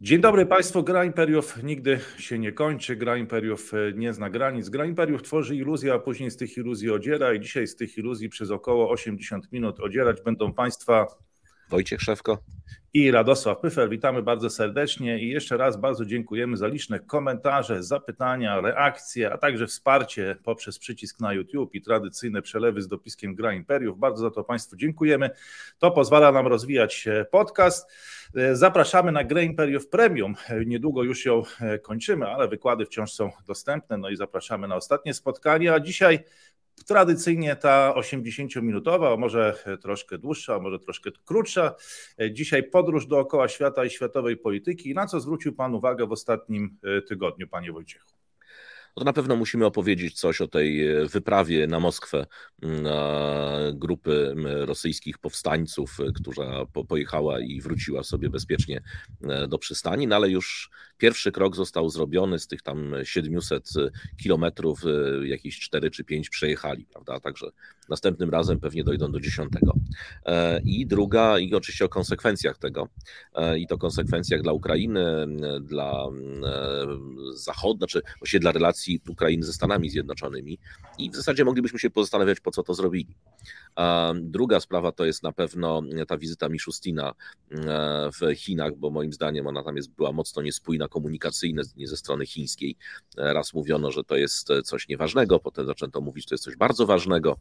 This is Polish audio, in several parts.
Dzień dobry Państwu. Gra Imperiów nigdy się nie kończy. Gra Imperiów e, nie zna granic. Gra Imperiów tworzy iluzję, a później z tych iluzji odziera. I dzisiaj z tych iluzji przez około 80 minut odzierać będą Państwa Wojciech Szewko i Radosław Pyfer. Witamy bardzo serdecznie i jeszcze raz bardzo dziękujemy za liczne komentarze, zapytania, reakcje, a także wsparcie poprzez przycisk na YouTube i tradycyjne przelewy z dopiskiem Gra Imperiów. Bardzo za to Państwu dziękujemy. To pozwala nam rozwijać podcast. Zapraszamy na Grę Imperiów Premium. Niedługo już ją kończymy, ale wykłady wciąż są dostępne. No i zapraszamy na ostatnie spotkanie. A dzisiaj Tradycyjnie ta 80-minutowa, a może troszkę dłuższa, może troszkę krótsza. Dzisiaj podróż dookoła świata i światowej polityki. Na co zwrócił Pan uwagę w ostatnim tygodniu, Panie Wojciechu? no to na pewno musimy opowiedzieć coś o tej e, wyprawie na Moskwę grupy rosyjskich powstańców, e, która pojechała i wróciła sobie bezpiecznie e, do przystani, no ale już pierwszy krok został zrobiony z tych tam 700 kilometrów, jakieś 4 czy 5 przejechali, prawda? Także następnym razem pewnie dojdą do 10. I druga, i oczywiście o konsekwencjach tego, i to konsekwencjach dla Ukrainy, dla Zachodu, znaczy właściwie dla relacji relacji Ukrainy ze Stanami Zjednoczonymi i w zasadzie moglibyśmy się pozastanawiać, po co to zrobili. Druga sprawa to jest na pewno ta wizyta Miszustina e, w Chinach, bo moim zdaniem ona tam jest, była mocno niespójna komunikacyjnie ze strony chińskiej. Raz mówiono, że to jest coś nieważnego, potem zaczęto mówić, że to jest coś bardzo ważnego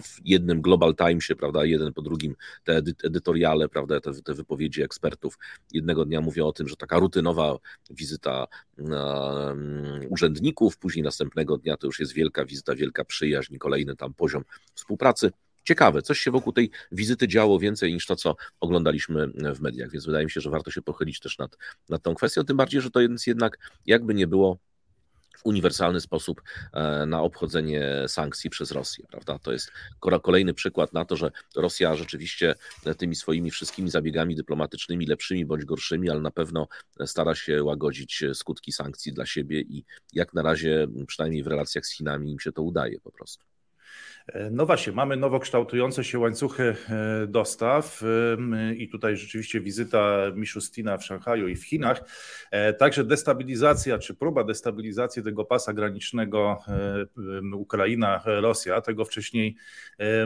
w jednym Global Timesie, prawda, jeden po drugim te edytoriale, prawda, te, te wypowiedzi ekspertów jednego dnia mówią o tym, że taka rutynowa wizyta um, urzędników, później następnego dnia to już jest wielka wizyta, wielka przyjaźń, kolejny tam poziom współpracy. Ciekawe, coś się wokół tej wizyty działo więcej niż to, co oglądaliśmy w mediach, więc wydaje mi się, że warto się pochylić też nad, nad tą kwestią, tym bardziej, że to jest jednak, jakby nie było, uniwersalny sposób e, na obchodzenie sankcji przez Rosję. Prawda? To jest kolejny przykład na to, że Rosja rzeczywiście tymi swoimi wszystkimi zabiegami dyplomatycznymi, lepszymi bądź gorszymi, ale na pewno stara się łagodzić skutki sankcji dla siebie i jak na razie, przynajmniej w relacjach z Chinami, im się to udaje po prostu. No właśnie, mamy nowo kształtujące się łańcuchy e, dostaw i tutaj rzeczywiście wizyta Miszustina w Szanghaju i w Chinach. E, także destabilizacja, czy próba destabilizacji tego pasa granicznego e, Ukraina-Rosja, tego wcześniej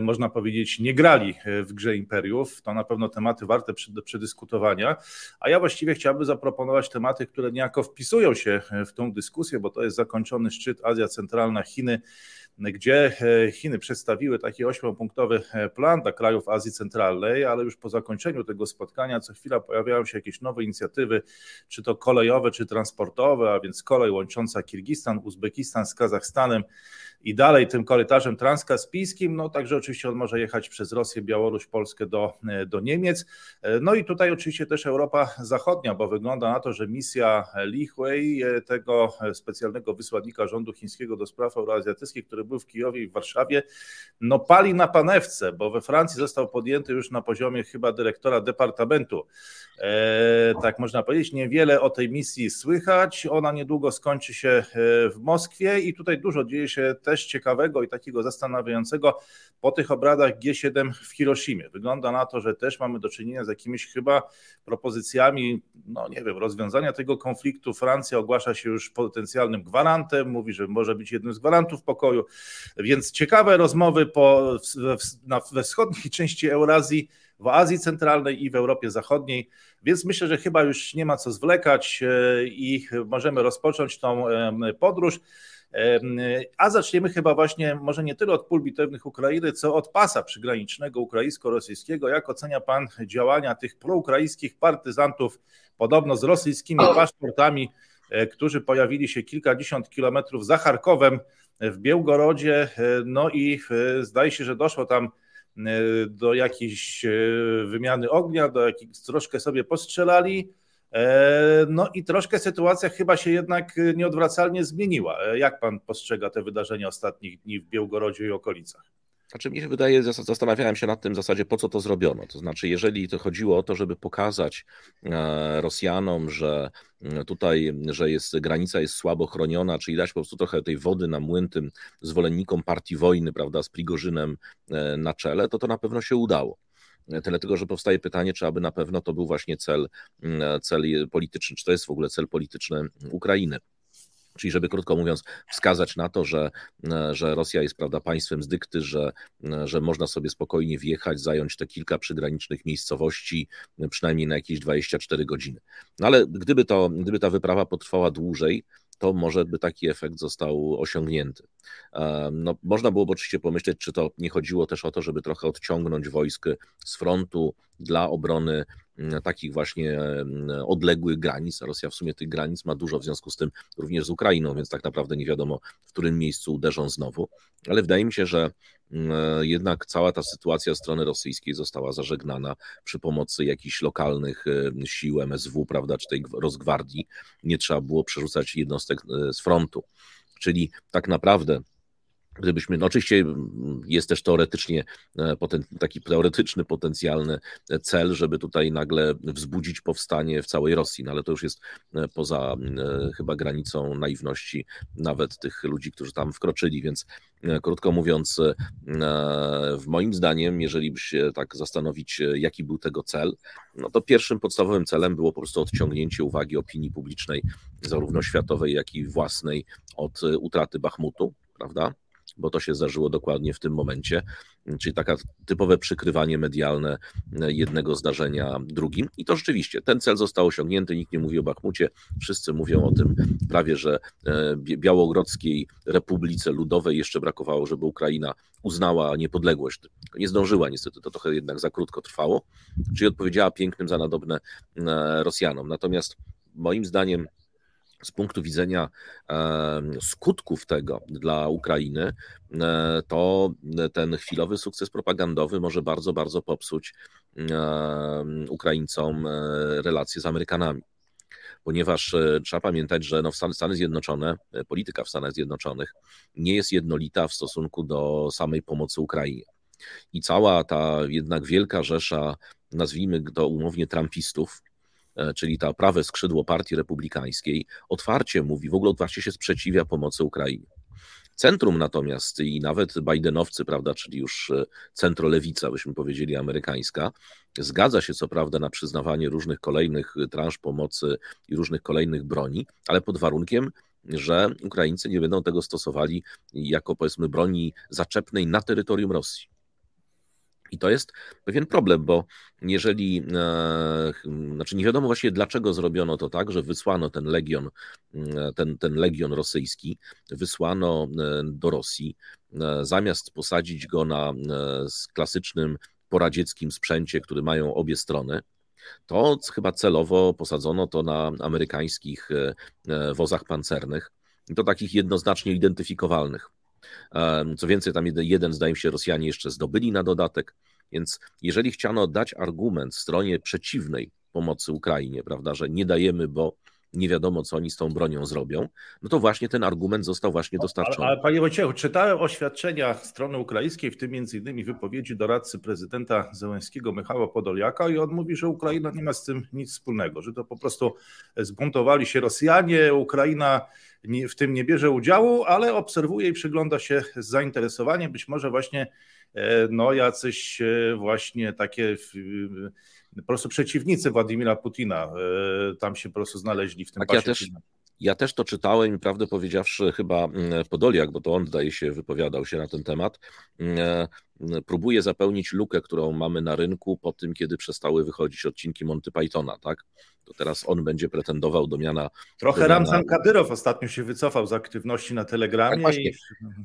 można powiedzieć nie grali w grze imperiów. To na pewno tematy warte przedyskutowania, a ja właściwie chciałbym zaproponować tematy, które niejako wpisują się w tą dyskusję, bo to jest zakończony szczyt Azja Centralna, Chiny gdzie e, Chiny przedstawiły taki ośmiopunktowy e, plan dla krajów Azji Centralnej, ale już po zakończeniu tego spotkania co chwila pojawiają się jakieś nowe inicjatywy, czy to kolejowe, czy transportowe, a więc kolej łącząca Kirgistan, Uzbekistan z Kazachstanem i dalej tym korytarzem transkaspijskim, no także oczywiście on może jechać przez Rosję, Białoruś, Polskę do, e, do Niemiec. No i tutaj oczywiście też Europa Zachodnia, bo wygląda na to, że misja Li Hui, tego specjalnego wysłannika rządu chińskiego do spraw euroazjatyckich, który był w Kijowie i w Warszawie, no pali na panewce, bo we Francji został podjęty już na poziomie chyba dyrektora departamentu. E, tak można powiedzieć, niewiele o tej misji słychać. Ona niedługo skończy się e, w Moskwie i tutaj dużo dzieje się też ciekawego i takiego zastanawiającego po tych obradach G7 w Hiroshimie. Wygląda na to, że też mamy do czynienia z jakimiś chyba propozycjami, no nie wiem, rozwiązania tego konfliktu. Francja ogłasza się już potencjalnym gwarantem, mówi, że może być jednym z gwarantów pokoju. Więc ciekawe rozmowy po, na, we wschodniej części Eurazji, w Azji Centralnej i w Europie Zachodniej, więc myślę, że chyba już nie ma co zwlekać e, i możemy rozpocząć tą podróż. A zaczniemy chyba właśnie może nie tyle od pól bitewnych Ukrainy, co od pasa przygranicznego ukraińsko-rosyjskiego. Jak ocenia Pan działania tych proukraińskich partyzantów, podobno z rosyjskimi paszportami, e, którzy pojawili się kilkadziesiąt kilometrów za Charkowem w Białgorodzie, e, no i e, zdaje się, że doszło tam e, do jakiejś wymiany ognia, do jakiejś troszkę sobie postrzelali. No i troszkę sytuacja chyba się jednak nieodwracalnie zmieniła. Jak pan postrzega te wydarzenia ostatnich dni w Białgorodzie i okolicach? Znaczy mi się wydaje, zastanawiałem się nad tym w zasadzie, po co to zrobiono. To znaczy, jeżeli to chodziło o to, żeby pokazać e, Rosjanom, że e, tutaj, że jest, granica jest słabo chroniona, czyli dać po prostu trochę tej wody na młyn tym zwolennikom partii wojny, prawda, z Prigorzynem e, na czele, to to na pewno się udało. Dlatego, że powstaje pytanie, czy aby na pewno to był właśnie cel, cel polityczny, czy to jest w ogóle cel polityczny Ukrainy. Czyli, żeby krótko mówiąc, wskazać na to, że, że Rosja jest prawda, państwem z dykty, że, że można sobie spokojnie wjechać, zająć te kilka przygranicznych miejscowości, przynajmniej na jakieś 24 godziny. No ale gdyby, to, gdyby ta wyprawa potrwała dłużej, to może by taki efekt został osiągnięty. No, można byłoby oczywiście pomyśleć, czy to nie chodziło też o to, żeby trochę odciągnąć wojsk z frontu dla obrony takich właśnie mm, odległych granic. Rosja w sumie tych granic ma dużo, w związku z tym również z Ukrainą, więc tak naprawdę nie wiadomo, w którym miejscu uderzą znowu. Ale wydaje mi się, że mm, jednak cała ta sytuacja strony rosyjskiej została zażegnana przy pomocy jakichś lokalnych sił MSW, prawda, czy tej rozgwardii. Nie trzeba było przerzucać jednostek e, z frontu. Czyli tak naprawdę Gdybyśmy, no oczywiście jest też teoretycznie e, taki teoretyczny, potencjalny cel, żeby tutaj nagle wzbudzić powstanie w całej Rosji, no ale to już jest e, poza e, chyba granicą naiwności nawet tych ludzi, którzy tam wkroczyli, więc krótko mówiąc, w moim zdaniem, jeżeli by się tak zastanowić, jaki był tego cel, no to pierwszym podstawowym celem było po prostu odciągnięcie uwagi opinii publicznej, zarówno światowej, jak i własnej, od utraty Bachmutu, prawda? Bo to się zdarzyło dokładnie w tym momencie, czyli taka typowe przykrywanie medialne jednego zdarzenia drugim. I to rzeczywiście, ten cel został osiągnięty, nikt nie mówi o Bachmucie, wszyscy mówią o tym prawie, że e, Białogrodzkiej Republice Ludowej jeszcze brakowało, żeby Ukraina uznała niepodległość. Nie zdążyła niestety, to trochę jednak za krótko trwało, czyli odpowiedziała pięknym za nadobne e, Rosjanom. Natomiast moim zdaniem z punktu widzenia skutków tego dla Ukrainy, e, to ten chwilowy sukces propagandowy może bardzo, bardzo popsuć Ukraińcom e, relacje z Amerykanami. Ponieważ e, trzeba pamiętać, że no Stany Zjednoczone, polityka w Stanach Zjednoczonych nie jest jednolita w stosunku do samej pomocy Ukrainie. I cała ta jednak wielka rzesza, nazwijmy to umownie, trumpistów, czyli ta prawe skrzydło Partii Republikańskiej, otwarcie mówi, w ogóle otwarcie się sprzeciwia pomocy Ukrainie. Centrum natomiast i nawet Bidenowcy, prawda, czyli już e, centrolewica, byśmy powiedzieli amerykańska, zgadza się co prawda na przyznawanie różnych kolejnych transz pomocy i różnych kolejnych broni, ale pod warunkiem, że Ukraińcy nie będą tego stosowali jako powiedzmy broni zaczepnej na terytorium Rosji. I to jest pewien problem, bo jeżeli, e, znaczy nie wiadomo właśnie dlaczego zrobiono to tak, że wysłano ten legion, e, ten, ten legion rosyjski, wysłano e, do Rosji, zamiast posadzić go na klasycznym poradzieckim sprzęcie, który mają obie strony, to chyba celowo posadzono to na amerykańskich wozach pancernych, i to takich jednoznacznie identyfikowalnych. Co więcej, tam jeden, zdaje mi się, Rosjanie jeszcze zdobyli na dodatek. Więc jeżeli chciano dać argument stronie przeciwnej pomocy Ukrainie, prawda, że nie dajemy, bo nie wiadomo, co oni z tą bronią zrobią, no to właśnie ten argument został właśnie dostarczony. Ale, ale panie Wojciechu, czytałem oświadczenia strony ukraińskiej, w tym między innymi wypowiedzi doradcy prezydenta Zełenskiego Michała Podoliaka i on mówi, że Ukraina nie ma z tym nic wspólnego, że to po prostu zbuntowali się Rosjanie, Ukraina w tym nie bierze udziału, ale obserwuje i przygląda się z zainteresowaniem, być może właśnie e, no jacyś e, właśnie takie po prostu przeciwnicy Władimira Putina e, tam się po prostu znaleźli w tym tak, pasie. Ja też, ja też to czytałem i prawdę powiedziawszy chyba mm, Podoliak, bo to on zdaje się wypowiadał się na ten temat, mm, próbuje zapełnić lukę, którą mamy na rynku po tym, kiedy przestały wychodzić odcinki Monty Pythona, tak? To teraz on będzie pretendował do miana. Trochę do miana... Ramzan Kadyrow ostatnio się wycofał z aktywności na Telegramie. Tak, właśnie, i...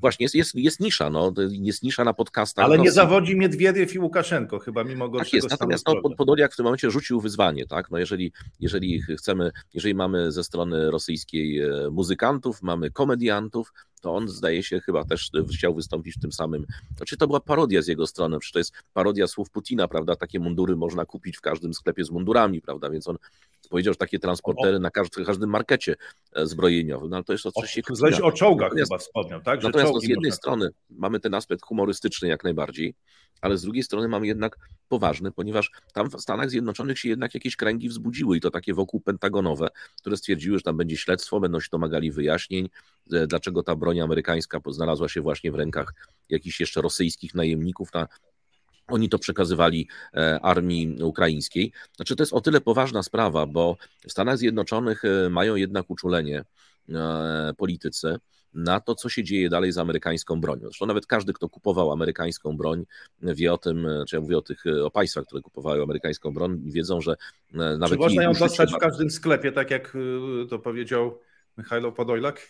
właśnie jest, jest, jest nisza, no, jest nisza na podcastach. Ale nie zawodzi Miedwiediew i Łukaszenko, chyba mimo gorszego Tak jest, natomiast no, Podoliak w tym momencie rzucił wyzwanie, tak? No jeżeli, jeżeli chcemy, jeżeli mamy ze strony rosyjskiej e, muzykantów, mamy komediantów, to on zdaje się chyba też chciał wystąpić w tym samym. Znaczy to była parodia z jego strony, przecież to jest parodia słów Putina, prawda? Takie mundury można kupić w każdym sklepie z mundurami, prawda? Więc on powiedział, że takie transportery na każdym, każdym markecie e, zbrojeniowym, no ale to jest oczywiście... O, o czołgach natomiast, chyba wspomniał, tak? Że natomiast no, z jednej strony mamy ten aspekt humorystyczny jak najbardziej, ale z drugiej strony mamy jednak poważny, ponieważ tam w Stanach Zjednoczonych się jednak jakieś kręgi wzbudziły i to takie wokół pentagonowe, które stwierdziły, że tam będzie śledztwo, będą się domagali wyjaśnień, e, dlaczego ta broń amerykańska znalazła się właśnie w rękach jakichś jeszcze rosyjskich najemników na Oni to przekazywali e, armii ukraińskiej. Znaczy, to jest o tyle poważna sprawa, bo w Stanach Zjednoczonych e, mają jednak uczulenie politycy na to, co się dzieje dalej z amerykańską bronią. Zresztą nawet każdy, kto kupował amerykańską broń, wie o tym, czy ja mówię o tych o państwach, które kupowały amerykańską broń, wiedzą, że nawet. Czy można ją dostać w każdym sklepie, tak jak to powiedział Michał Podojlak?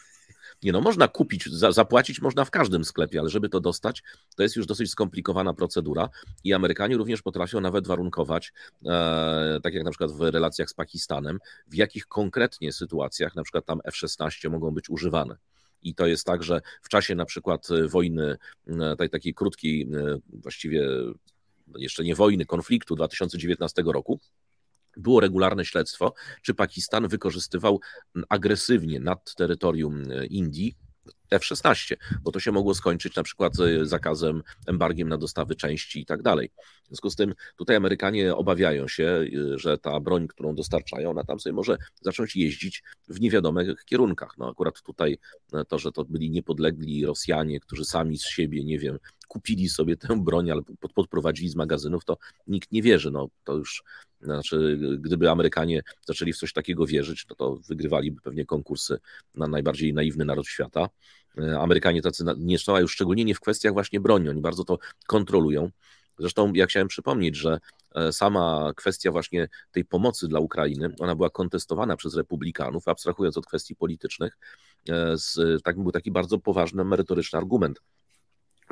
Nie no, można kupić, za, zapłacić można w każdym sklepie, ale żeby to dostać, to jest już dosyć skomplikowana procedura i Amerykanie również potrafią nawet warunkować, e, tak jak na przykład w relacjach z Pakistanem, w jakich konkretnie sytuacjach na przykład tam F-16 mogą być używane. I to jest tak, że w czasie na przykład wojny, e, tej takiej krótkiej, e, właściwie jeszcze nie wojny, konfliktu 2019 roku, było regularne śledztwo, czy Pakistan wykorzystywał agresywnie nad terytorium Indii F-16, bo to się mogło skończyć na przykład zakazem, embargiem na dostawy części i tak dalej. W związku z tym tutaj Amerykanie obawiają się, e, że ta broń, którą dostarczają, ona tam sobie może zacząć jeździć w niewiadomych kierunkach. No akurat tutaj e, to, że to byli niepodlegli Rosjanie, którzy sami z siebie, nie wiem, kupili sobie tę broń albo podprowadzili z magazynów, to nikt nie wierzy. No, to już znaczy, gdyby Amerykanie zaczęli w coś takiego wierzyć, no to wygrywaliby pewnie konkursy na najbardziej naiwny naród świata. E, Amerykanie tacy nie są, już szczególnie nie w kwestiach właśnie broni, oni bardzo to kontrolują. Zresztą ja chciałem przypomnieć, że e, sama kwestia właśnie tej pomocy dla Ukrainy, ona była kontestowana przez republikanów, abstrahując od kwestii politycznych, e, z, tak, był taki bardzo poważny, merytoryczny argument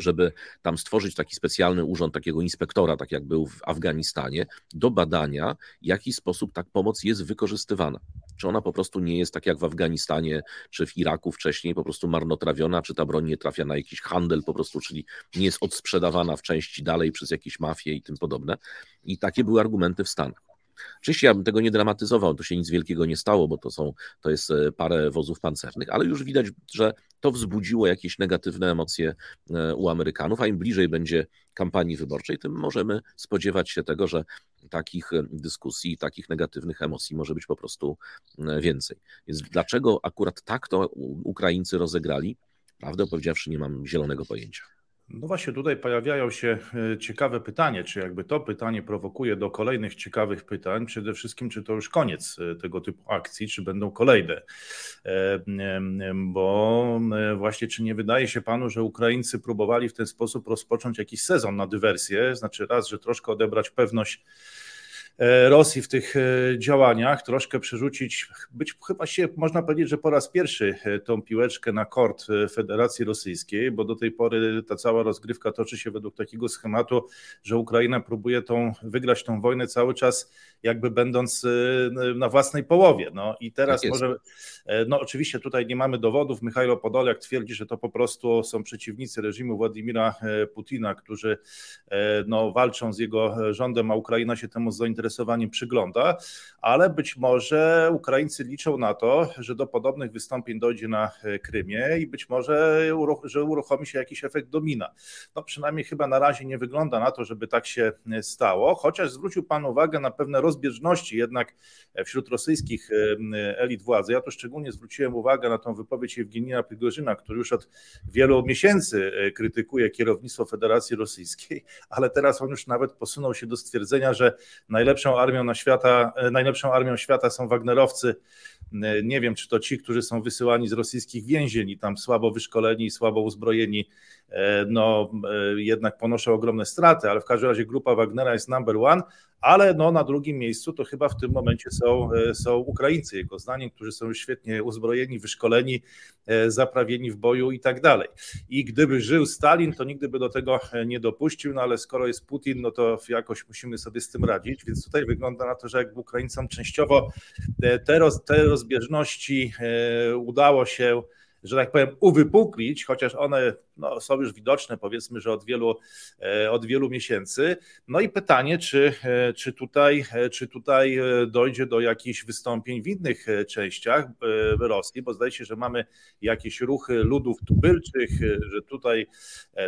żeby tam stworzyć taki specjalny urząd takiego inspektora, tak jak był w Afganistanie, do badania, w jaki sposób ta pomoc jest wykorzystywana. Czy ona po prostu nie jest tak jak w Afganistanie czy w Iraku wcześniej, po prostu marnotrawiona, czy ta broń nie trafia na jakiś handel po prostu, czyli nie jest odsprzedawana w części dalej przez jakieś mafie i tym podobne. I takie były argumenty w Stanach. Oczywiście ja bym tego nie dramatyzował, to się nic wielkiego nie stało, bo to, są, to jest e, parę wozów pancernych, ale już widać, że to wzbudziło jakieś negatywne emocje e, u Amerykanów, a im bliżej będzie kampanii wyborczej, tym możemy spodziewać się tego, że takich e, dyskusji, takich negatywnych emocji może być po prostu więcej. Więc dlaczego akurat tak to Ukraińcy rozegrali? Prawdę powiedziawszy, nie mam zielonego pojęcia. No właśnie tutaj pojawiają się e, ciekawe pytanie, czy jakby to pytanie prowokuje do kolejnych ciekawych pytań, przede wszystkim czy to już koniec e, tego typu akcji, czy będą kolejne, e, bo właśnie czy nie wydaje się panu, że Ukraińcy próbowali w ten sposób rozpocząć jakiś sezon na dywersję, znaczy raz, że troszkę odebrać pewność Rosji w tych e, działaniach, troszkę przerzucić, być chyba się można powiedzieć, że po raz pierwszy e, tą piłeczkę na kort Federacji Rosyjskiej, bo do tej pory ta cała rozgrywka toczy się według takiego schematu, że Ukraina próbuje tą, wygrać tą wojnę cały czas jakby będąc na własnej połowie. No. I teraz tak może, no oczywiście tutaj nie mamy dowodów, Michajlo Podolak twierdzi, że to po prostu są przeciwnicy reżimu Władimira Putina, którzy no, walczą z jego rządem, a Ukraina się temu zainteresowała zainteresowaniem przygląda, ale być może Ukraińcy liczą na to, że do podobnych wystąpień dojdzie na e, Krymie i być może, że uruchomi się jakiś efekt domina. No przynajmniej chyba na razie nie wygląda na to, żeby tak się e, stało, chociaż zwrócił Pan uwagę na pewne rozbieżności jednak e, wśród rosyjskich elit władzy. Ja tu szczególnie zwróciłem uwagę na tą wypowiedź Jewgenija Prigorzyna, który już od wielu miesięcy krytykuje kierownictwo Federacji Rosyjskiej, ale teraz on już nawet posunął się do stwierdzenia, że najlepsze najlepszą armią na świata, e, najlepszą armią świata są Wagnerowcy. E, nie wiem, czy to ci, którzy są wysyłani z rosyjskich więzień i tam słabo wyszkoleni słabo uzbrojeni, e, no jednak ponoszą ogromne straty, ale w każdym razie grupa Wagnera jest number one, ale no na drugim miejscu to chyba w tym momencie są, są Ukraińcy, jego zdaniem, którzy są świetnie uzbrojeni, wyszkoleni, zaprawieni w boju i tak dalej. I gdyby żył Stalin, to nigdy by do tego nie dopuścił, no ale skoro jest Putin, no to jakoś musimy sobie z tym radzić, więc tutaj wygląda na to, że jakby Ukraińcom częściowo e, te, roz, te rozbieżności e, udało się że tak powiem, uwypuklić, chociaż one no, są już widoczne, powiedzmy, że od wielu, e, od wielu miesięcy. No i pytanie, czy, e, czy, tutaj, e, czy tutaj dojdzie do jakichś wystąpień w innych częściach Rosji, bo zdaje się, że mamy jakieś ruchy ludów tubylczych, że tutaj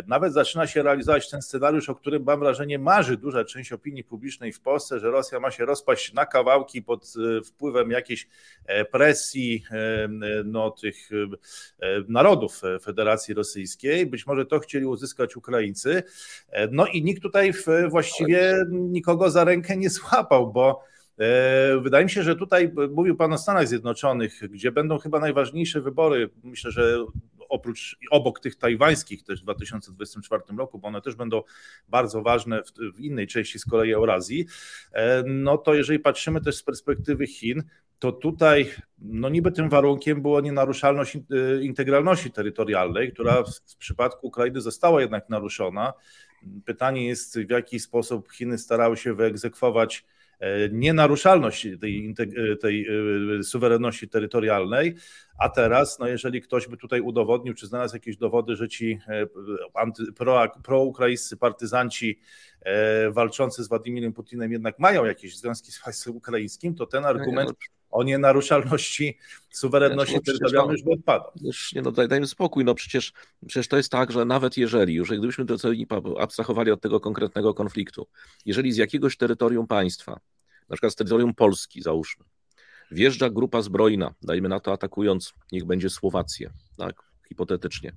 nawet zaczyna się realizować ten scenariusz, o którym mam wrażenie marzy duża część opinii publicznej w Polsce, że Rosja ma się rozpaść na kawałki pod wpływem jakiejś presji no, tych narodów Federacji Rosyjskiej. Być może to chcieli uzyskać Ukraińcy. No i nikt tutaj właściwie nikogo za rękę nie złapał, bo Wydaje mi się, że tutaj mówił Pan o Stanach Zjednoczonych, gdzie będą chyba najważniejsze wybory. Myślę, że oprócz obok tych tajwańskich też w 2024 roku, bo one też będą bardzo ważne w, w innej części z kolei Eurazji, e, no to jeżeli patrzymy też z perspektywy Chin, to tutaj no niby tym warunkiem było nienaruszalność e, integralności terytorialnej, która w przypadku Ukrainy została jednak naruszona. Pytanie jest, w jaki sposób Chiny starały się wyegzekwować E, nienaruszalność tej, e, tej e, suwerenności terytorialnej, a teraz, no jeżeli ktoś by tutaj udowodnił, czy znalazł jakieś dowody, że ci anty, pro, proukraińscy partyzanci walczący z Władimirem Putinem jednak mają jakieś związki z państwem ukraińskim, to ten argument o nienaruszalności suwerenności no, terytorialnej już by odpadał. Już nie, no daj, dajmy spokój, no przecież, przecież to jest tak, że nawet jeżeli, już gdybyśmy to abstrahowali od tego konkretnego konfliktu, jeżeli z jakiegoś terytorium państwa na przykład z terytorium Polski, załóżmy, wjeżdża grupa zbrojna, dajmy na to atakując, niech będzie Słowację, tak, hipotetycznie,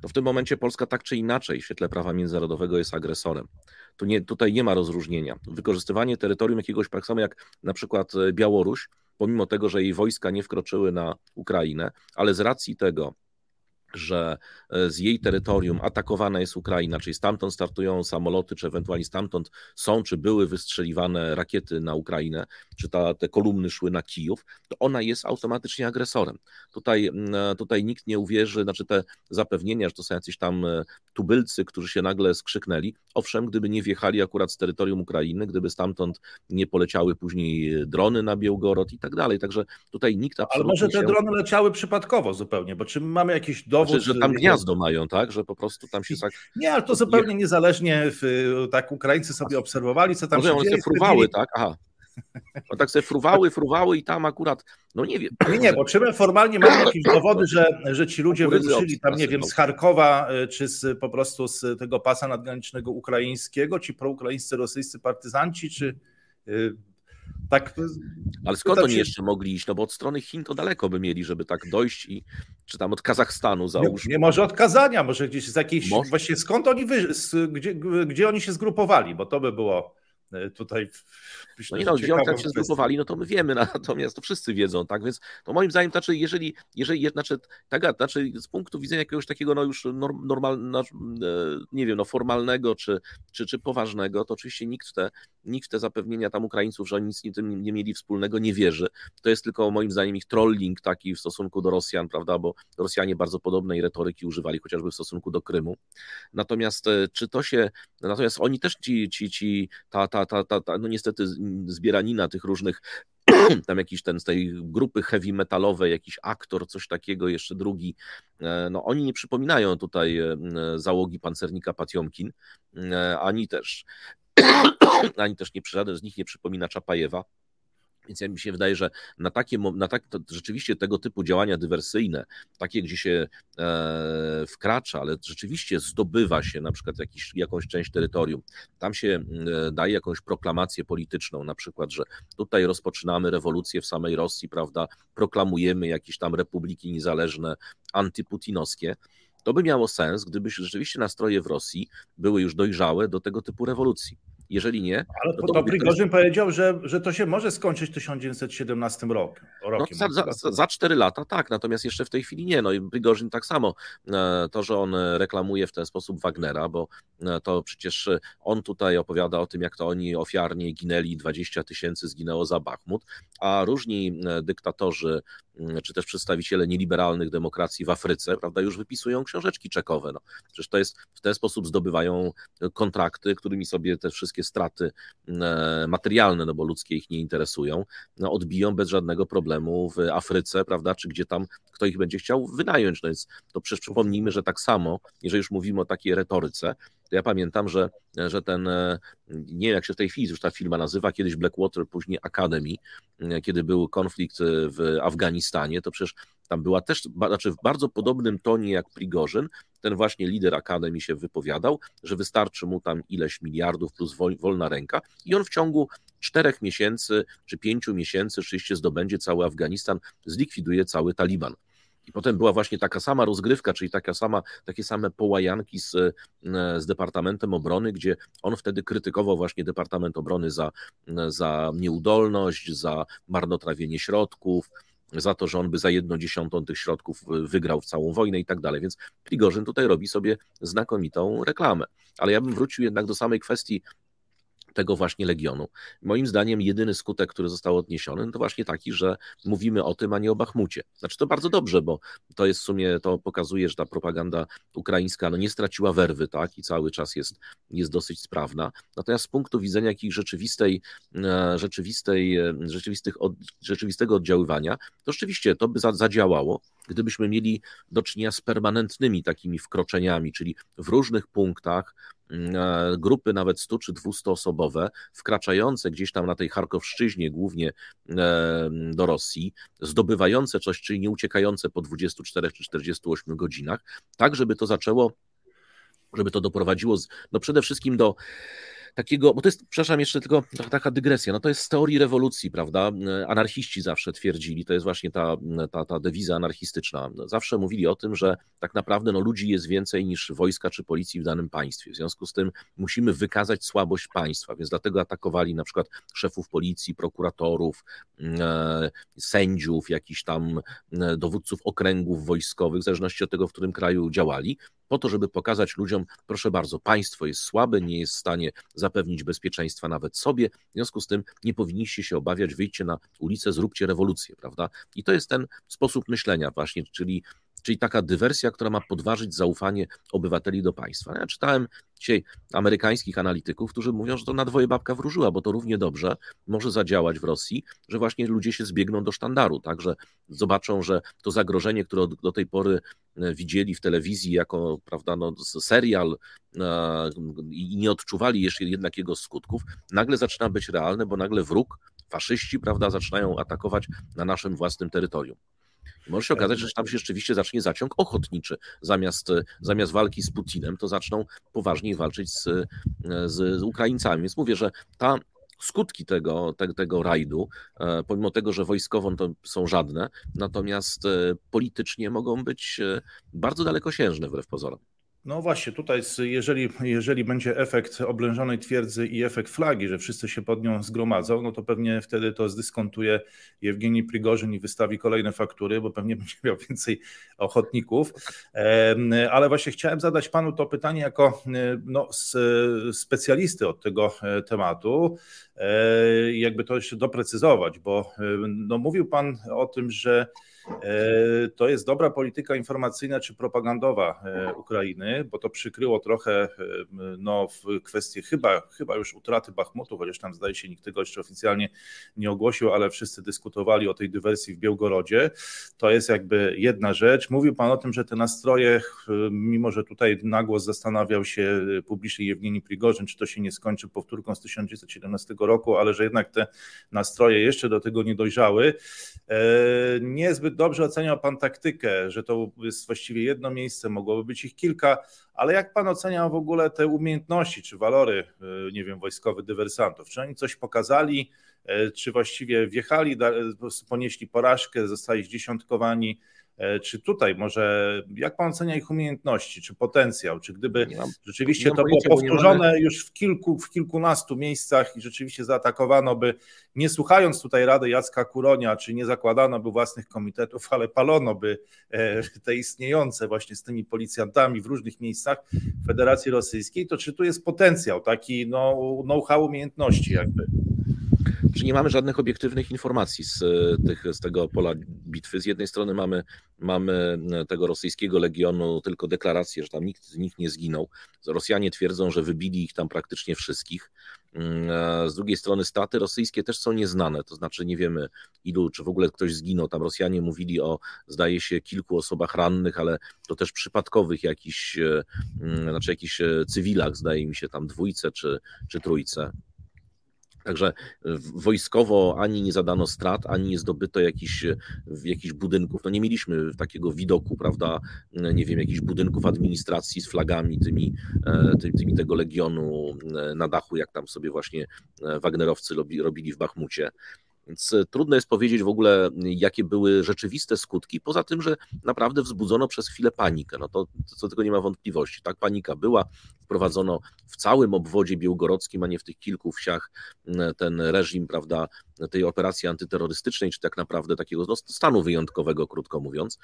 to w tym momencie Polska tak czy inaczej w świetle prawa międzynarodowego jest agresorem. Tu nie, tutaj nie ma rozróżnienia. Wykorzystywanie terytorium jakiegoś, tak samo jak na przykład e, Białoruś, pomimo tego, że jej wojska nie wkroczyły na Ukrainę, ale z racji tego, że e, z jej terytorium atakowana jest Ukraina, czyli stamtąd startują samoloty, czy ewentualnie stamtąd są, czy były wystrzeliwane rakiety na Ukrainę, czy ta, te kolumny szły na Kijów, to ona jest automatycznie agresorem. Tutaj, e, tutaj nikt nie uwierzy, znaczy te zapewnienia, że to są jacyś tam e, tubylcy, którzy się nagle skrzyknęli. Owszem, gdyby nie wjechali akurat z terytorium Ukrainy, gdyby stamtąd nie poleciały później drony na Białgorod i tak dalej. Także tutaj nikt absolutnie. Ale może te się... drony leciały przypadkowo zupełnie, bo czy mamy jakieś dowód, dowód. Znaczy, że tam gniazdo mają, tak? Że po prostu tam się tak. Nie, ale to zupełnie niezależnie. W, tak Ukraińcy sobie obserwowali, co tam Może się one dzieje. fruwały, tak? Aha. No tak sobie fruwały, fruwały i tam akurat, no nie wiem. Nie, nie, bo czy my formalnie mamy jakieś dowody, że, że ci ludzie wyruszyli tam, nie wiem, z Charkowa, e, czy z, po prostu z tego pasa nadgranicznego ukraińskiego, ci proukraińscy rosyjscy partyzanci, czy e, tak, Ale skąd oni się... jeszcze mogli iść? No bo od strony Chin to daleko by mieli, żeby tak dojść i czy tam od Kazachstanu załóżmy. Nie, może od Kazania, może gdzieś z jakiejś, może? właśnie skąd oni, wy... gdzie, gdzie oni się zgrupowali, bo to by było tutaj. Myślę, no nie no, oni tak się zgrupowali, no to my wiemy, natomiast to wszyscy wiedzą, tak? Więc to moim zdaniem, znaczy, jeżeli, jeżeli znaczy, tak, znaczy z punktu widzenia jakiegoś takiego, no już normalnego, nie wiem, no formalnego czy, czy, czy poważnego, to oczywiście nikt w, te, nikt te zapewnienia tam Ukraińców, że oni nic z tym nie mieli wspólnego, nie wierzy. To jest tylko moim zdaniem ich trolling taki w stosunku do Rosjan, prawda? Bo Rosjanie bardzo podobnej retoryki używali, chociażby w stosunku do Krymu. Natomiast e, czy to się, natomiast oni też ci, ci, ci ta, ta ta, ta, ta, no niestety zbieranina tych różnych tam jakiś ten z tej grupy heavy metalowej, jakiś aktor, coś takiego, jeszcze drugi, e, no oni nie przypominają tutaj e, załogi pancernika Patiomkin, e, ani też ani też nie żaden z nich nie przypomina Czapajewa. Więc ja mi się wydaje, że na takie, na tak, rzeczywiście tego typu działania dywersyjne, takie gdzie się e, wkracza, ale rzeczywiście zdobywa się na przykład jakiś, jakąś część terytorium, tam się e, daje jakąś proklamację polityczną, na przykład, że tutaj rozpoczynamy rewolucję w samej Rosji, prawda, proklamujemy jakieś tam republiki niezależne, antyputinowskie, to by miało sens, gdyby rzeczywiście nastroje w Rosji były już dojrzałe do tego typu rewolucji. Jeżeli nie. Ale to, to Prigorzyn jest... powiedział, że, że to się może skończyć w 1917 roku, rokiem. No, za, za, za 4 lata tak, natomiast jeszcze w tej chwili nie. No i Prigorzyn tak samo. E, to, że on reklamuje w ten sposób Wagnera, bo e, to przecież on tutaj opowiada o tym, jak to oni ofiarnie ginęli, 20 tysięcy zginęło za Bachmut, a różni e, dyktatorzy Mm, czy też przedstawiciele nieliberalnych demokracji w Afryce, prawda, już wypisują książeczki czekowe. No. Przecież to jest, w ten sposób zdobywają kontrakty, którymi sobie te wszystkie straty mm, e, materialne, no bo ludzkie ich nie interesują, no, odbiją bez żadnego problemu w Afryce, prawda, czy gdzie tam kto ich będzie chciał wynająć. No więc to przecież przypomnijmy, że tak samo, jeżeli już mówimy o takiej retoryce, to ja pamiętam, że, że ten, e, nie wiem jak się w tej chwili już ta firma nazywa, kiedyś Blackwater, później Academy, e, kiedy był konflikt w Afganistanie, to przecież tam była też, znaczy w bardzo podobnym tonie jak Prigorzyn, ten właśnie lider Akademii się wypowiadał, że wystarczy mu tam ileś miliardów plus wolna ręka i on w ciągu czterech miesięcy czy pięciu miesięcy oczywiście zdobędzie cały Afganistan, zlikwiduje cały Taliban. I potem była właśnie taka sama rozgrywka, czyli taka sama, takie same połajanki z, z Departamentem Obrony, gdzie on wtedy krytykował właśnie Departament Obrony za, za nieudolność, za marnotrawienie środków, za to, że on by za jedną dziesiątą tych środków wygrał w całą wojnę i tak dalej. Więc Prigorzyn tutaj robi sobie znakomitą reklamę. Ale ja bym wrócił jednak do samej kwestii tego właśnie legionu. Moim zdaniem jedyny skutek, który został odniesiony, no to właśnie taki, że mówimy o tym, a nie o Bachmucie. Znaczy to bardzo dobrze, bo to jest w sumie, to pokazuje, że ta propaganda ukraińska no nie straciła werwy, tak, i cały czas jest, jest dosyć sprawna. Natomiast z punktu widzenia jakiejś rzeczywistej, e, rzeczywistej, e, rzeczywistych, od, rzeczywistego oddziaływania, to rzeczywiście to by zadziałało, gdybyśmy mieli do czynienia z permanentnymi takimi wkroczeniami, czyli w różnych punktach mm, e, grupy nawet 100 czy 200 osobowe, wkraczające gdzieś tam na tej Charkowszczyźnie, głównie e, do Rosji, zdobywające coś, czyli nie uciekające po 24 czy 48 godzinach, tak żeby to zaczęło, żeby to doprowadziło, no przede wszystkim do takiego, bo to jest, przepraszam, jeszcze tylko taka dygresja, no to jest z teorii rewolucji, prawda? Anarchiści zawsze twierdzili, to jest właśnie ta, ta, ta dewiza anarchistyczna. Zawsze mówili o tym, że tak naprawdę no, ludzi jest więcej niż wojska czy policji w danym państwie. W związku z tym musimy wykazać słabość państwa, więc dlatego atakowali na przykład szefów policji, prokuratorów, e, sędziów, jakichś tam e, dowódców okręgów wojskowych, w zależności od tego, w którym kraju działali, po to, żeby pokazać ludziom, proszę bardzo, państwo jest słabe, nie jest w stanie zapewnić bezpieczeństwa nawet sobie, w związku z tym nie powinniście się obawiać, wyjdźcie na ulicę, zróbcie rewolucję, prawda? I to jest ten sposób myślenia właśnie, czyli czyli taka dywersja, która ma podważyć zaufanie obywateli do państwa. Ja czytałem dzisiaj amerykańskich analityków, którzy mówią, że to na dwoje babka wróżyła, bo to równie dobrze może zadziałać w Rosji, że właśnie ludzie się zbiegną do sztandaru, tak, że zobaczą, że to zagrożenie, które do tej pory e, widzieli w telewizji jako prawda, no, serial e, i nie odczuwali jeszcze jednak jego skutków, nagle zaczyna być realne, bo nagle wróg, faszyści, prawda, zaczynają atakować na naszym własnym terytorium. Może się okazać, że tam się rzeczywiście zacznie zaciąg ochotniczy. Zamiast, zamiast walki z Putinem, to zaczną poważniej walczyć z, z, z Ukraińcami. Więc mówię, że ta skutki tego, te, tego rajdu, e, pomimo tego, że wojskowo to są żadne, natomiast e, politycznie mogą być e, bardzo dalekosiężne wbrew pozorom. No właśnie, tutaj jeżeli, jeżeli będzie efekt oblężonej twierdzy i efekt flagi, że wszyscy się pod nią zgromadzą, no to pewnie wtedy to zdyskontuje Jewgeni Prigorzyn i wystawi kolejne faktury, bo pewnie będzie miał więcej ochotników. Ale właśnie chciałem zadać panu to pytanie jako no, specjalisty od tego e, tematu, e, jakby to jeszcze doprecyzować, bo no, mówił pan o tym, że E, to jest dobra polityka informacyjna czy propagandowa e, Ukrainy, bo to przykryło trochę e, no, w kwestii chyba, chyba już utraty Bachmutu, chociaż tam zdaje się nikt tego jeszcze oficjalnie nie ogłosił, ale wszyscy dyskutowali o tej dywersji w Białgorodzie. To jest jakby jedna rzecz. Mówił Pan o tym, że te nastroje, mimo że tutaj nagłos zastanawiał się publicznie Jewgeni Prigorzyn, czy to się nie skończy powtórką z 1917 roku, ale że jednak te nastroje jeszcze do tego nie dojrzały. Niezbyt dobrze oceniał Pan taktykę, że to jest właściwie jedno miejsce, mogłoby być ich kilka, ale jak Pan oceniał w ogóle te umiejętności czy walory, y, nie wiem, wojskowych dywersantów? Czy oni coś pokazali, y, czy właściwie wjechali, ponieśli porażkę, zostali zdziesiątkowani? E, czy tutaj może, jak pan ocenia ich umiejętności, czy potencjał, czy gdyby rzeczywiście to było powtórzone już w kilku, w kilkunastu miejscach i rzeczywiście zaatakowano by, nie słuchając tutaj rady Jacka Kuronia, czy nie zakładano by własnych komitetów, ale palono by e, te istniejące właśnie z tymi policjantami w różnych miejscach Federacji Rosyjskiej, to czy tu jest potencjał, taki no, know-how umiejętności jakby? Że nie mamy żadnych obiektywnych informacji z, e, tych, z tego pola bitwy. Z jednej strony mamy, mamy e, tego rosyjskiego legionu tylko deklarację, że tam nikt z nich nie zginął. Rosjanie twierdzą, że wybili ich tam praktycznie wszystkich. Mm, z drugiej strony straty rosyjskie też są nieznane, to znaczy nie wiemy ilu, czy w ogóle ktoś zginął. Tam Rosjanie mówili o, zdaje się, kilku osobach rannych, ale to też przypadkowych jakichś, e, mm, znaczy jakichś cywilach, zdaje mi się tam dwójce czy, czy trójce. Także e, wojskowo ani nie zadano strat, ani nie zdobyto jakichś, jakichś budynków. No nie mieliśmy takiego widoku, prawda, nie wiem, jakichś budynków administracji z flagami tymi, e, tymi tego legionu e, na dachu, jak tam sobie właśnie Wagnerowcy robili w Bachmucie. Więc trudno jest powiedzieć w ogóle, jakie były rzeczywiste skutki, poza tym, że naprawdę wzbudzono przez chwilę panikę. No to co tego nie ma wątpliwości. Tak, panika była, wprowadzono w całym obwodzie białgorodzkim, a nie w tych kilku wsiach, ten reżim, prawda, tej operacji antyterrorystycznej, czy tak naprawdę takiego no, stanu wyjątkowego, krótko mówiąc.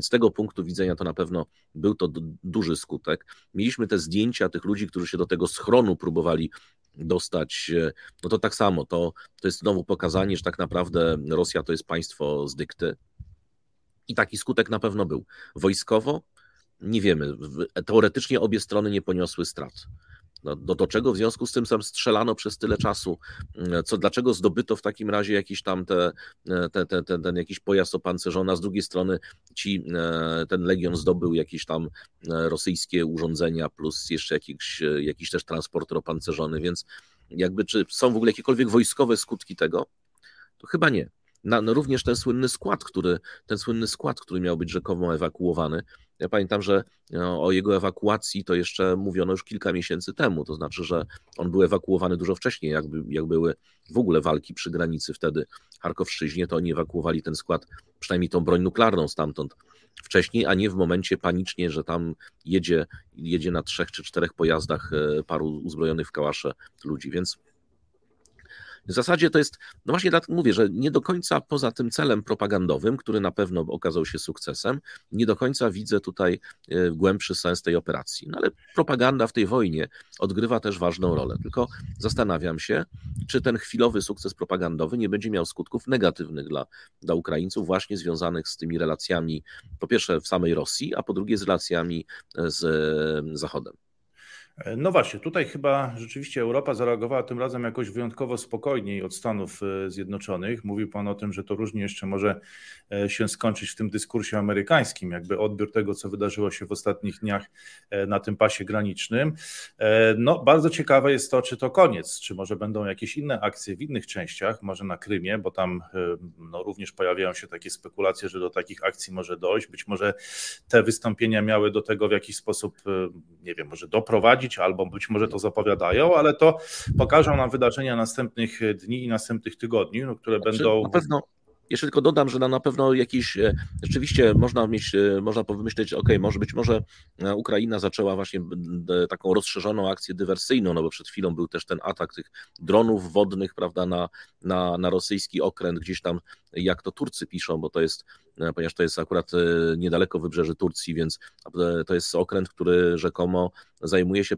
Z tego punktu widzenia to na pewno był to duży skutek. Mieliśmy te zdjęcia tych ludzi, którzy się do tego schronu próbowali dostać, no to tak samo, to, to jest znowu pokazanie, że tak naprawdę Rosja to jest państwo z dykty. I taki skutek na pewno był. Wojskowo nie wiemy. Teoretycznie obie strony nie poniosły strat. No, do, do czego w związku z tym sam strzelano przez tyle czasu? Co, dlaczego zdobyto w takim razie jakiś tam te, te, te, te, ten jakiś pojazd opancerzony, a z drugiej strony ci, ten legion zdobył jakieś tam rosyjskie urządzenia, plus jeszcze jakiś, jakiś też transporter opancerzony, więc jakby czy są w ogóle jakiekolwiek wojskowe skutki tego? To chyba nie. Na, no również ten słynny skład, który, ten słynny skład, który miał być rzekomo ewakuowany, ja pamiętam, że no, o jego ewakuacji to jeszcze mówiono już kilka miesięcy temu, to znaczy, że on był ewakuowany dużo wcześniej, jakby, jak były w ogóle walki przy granicy wtedy Charkowszczyźnie, to oni ewakuowali ten skład, przynajmniej tą broń nuklearną stamtąd wcześniej, a nie w momencie panicznie, że tam jedzie, jedzie na trzech czy czterech pojazdach e, paru uzbrojonych w kałasze ludzi, więc w zasadzie to jest, no właśnie dlatego mówię, że nie do końca poza tym celem propagandowym, który na pewno okazał się sukcesem, nie do końca widzę tutaj e, głębszy sens tej operacji. No ale propaganda w tej wojnie odgrywa też ważną rolę. Tylko zastanawiam się, czy ten chwilowy sukces propagandowy nie będzie miał skutków negatywnych dla, dla Ukraińców, właśnie związanych z tymi relacjami, po pierwsze w samej Rosji, a po drugie z relacjami z e, Zachodem. No właśnie, tutaj chyba rzeczywiście Europa zareagowała tym razem jakoś wyjątkowo spokojniej od Stanów e, Zjednoczonych. Mówił Pan o tym, że to różnie jeszcze może e, się skończyć w tym dyskursie amerykańskim, jakby odbiór tego, co wydarzyło się w ostatnich dniach e, na tym pasie granicznym. No, bardzo ciekawe jest to, czy to koniec, czy może będą jakieś inne akcje w innych częściach, może na Krymie, bo tam no, również pojawiają się takie spekulacje, że do takich akcji może dojść. Być może te wystąpienia miały do tego w jakiś sposób, nie wiem, może doprowadzić albo być może to zapowiadają, ale to pokażą nam wydarzenia następnych dni i następnych tygodni, no, które znaczy, będą. Na pewno. Jeszcze tylko dodam, że na pewno jakiś, e, rzeczywiście można mieć, e, można pomyśleć, ok, może być może e, Ukraina zaczęła właśnie taką rozszerzoną akcję dywersyjną, no bo przed chwilą był też ten atak tych dronów wodnych, prawda, na, na, na rosyjski okręt, gdzieś tam, jak to Turcy piszą, bo to jest ponieważ to jest akurat niedaleko wybrzeży Turcji, więc to jest okręt, który rzekomo zajmuje się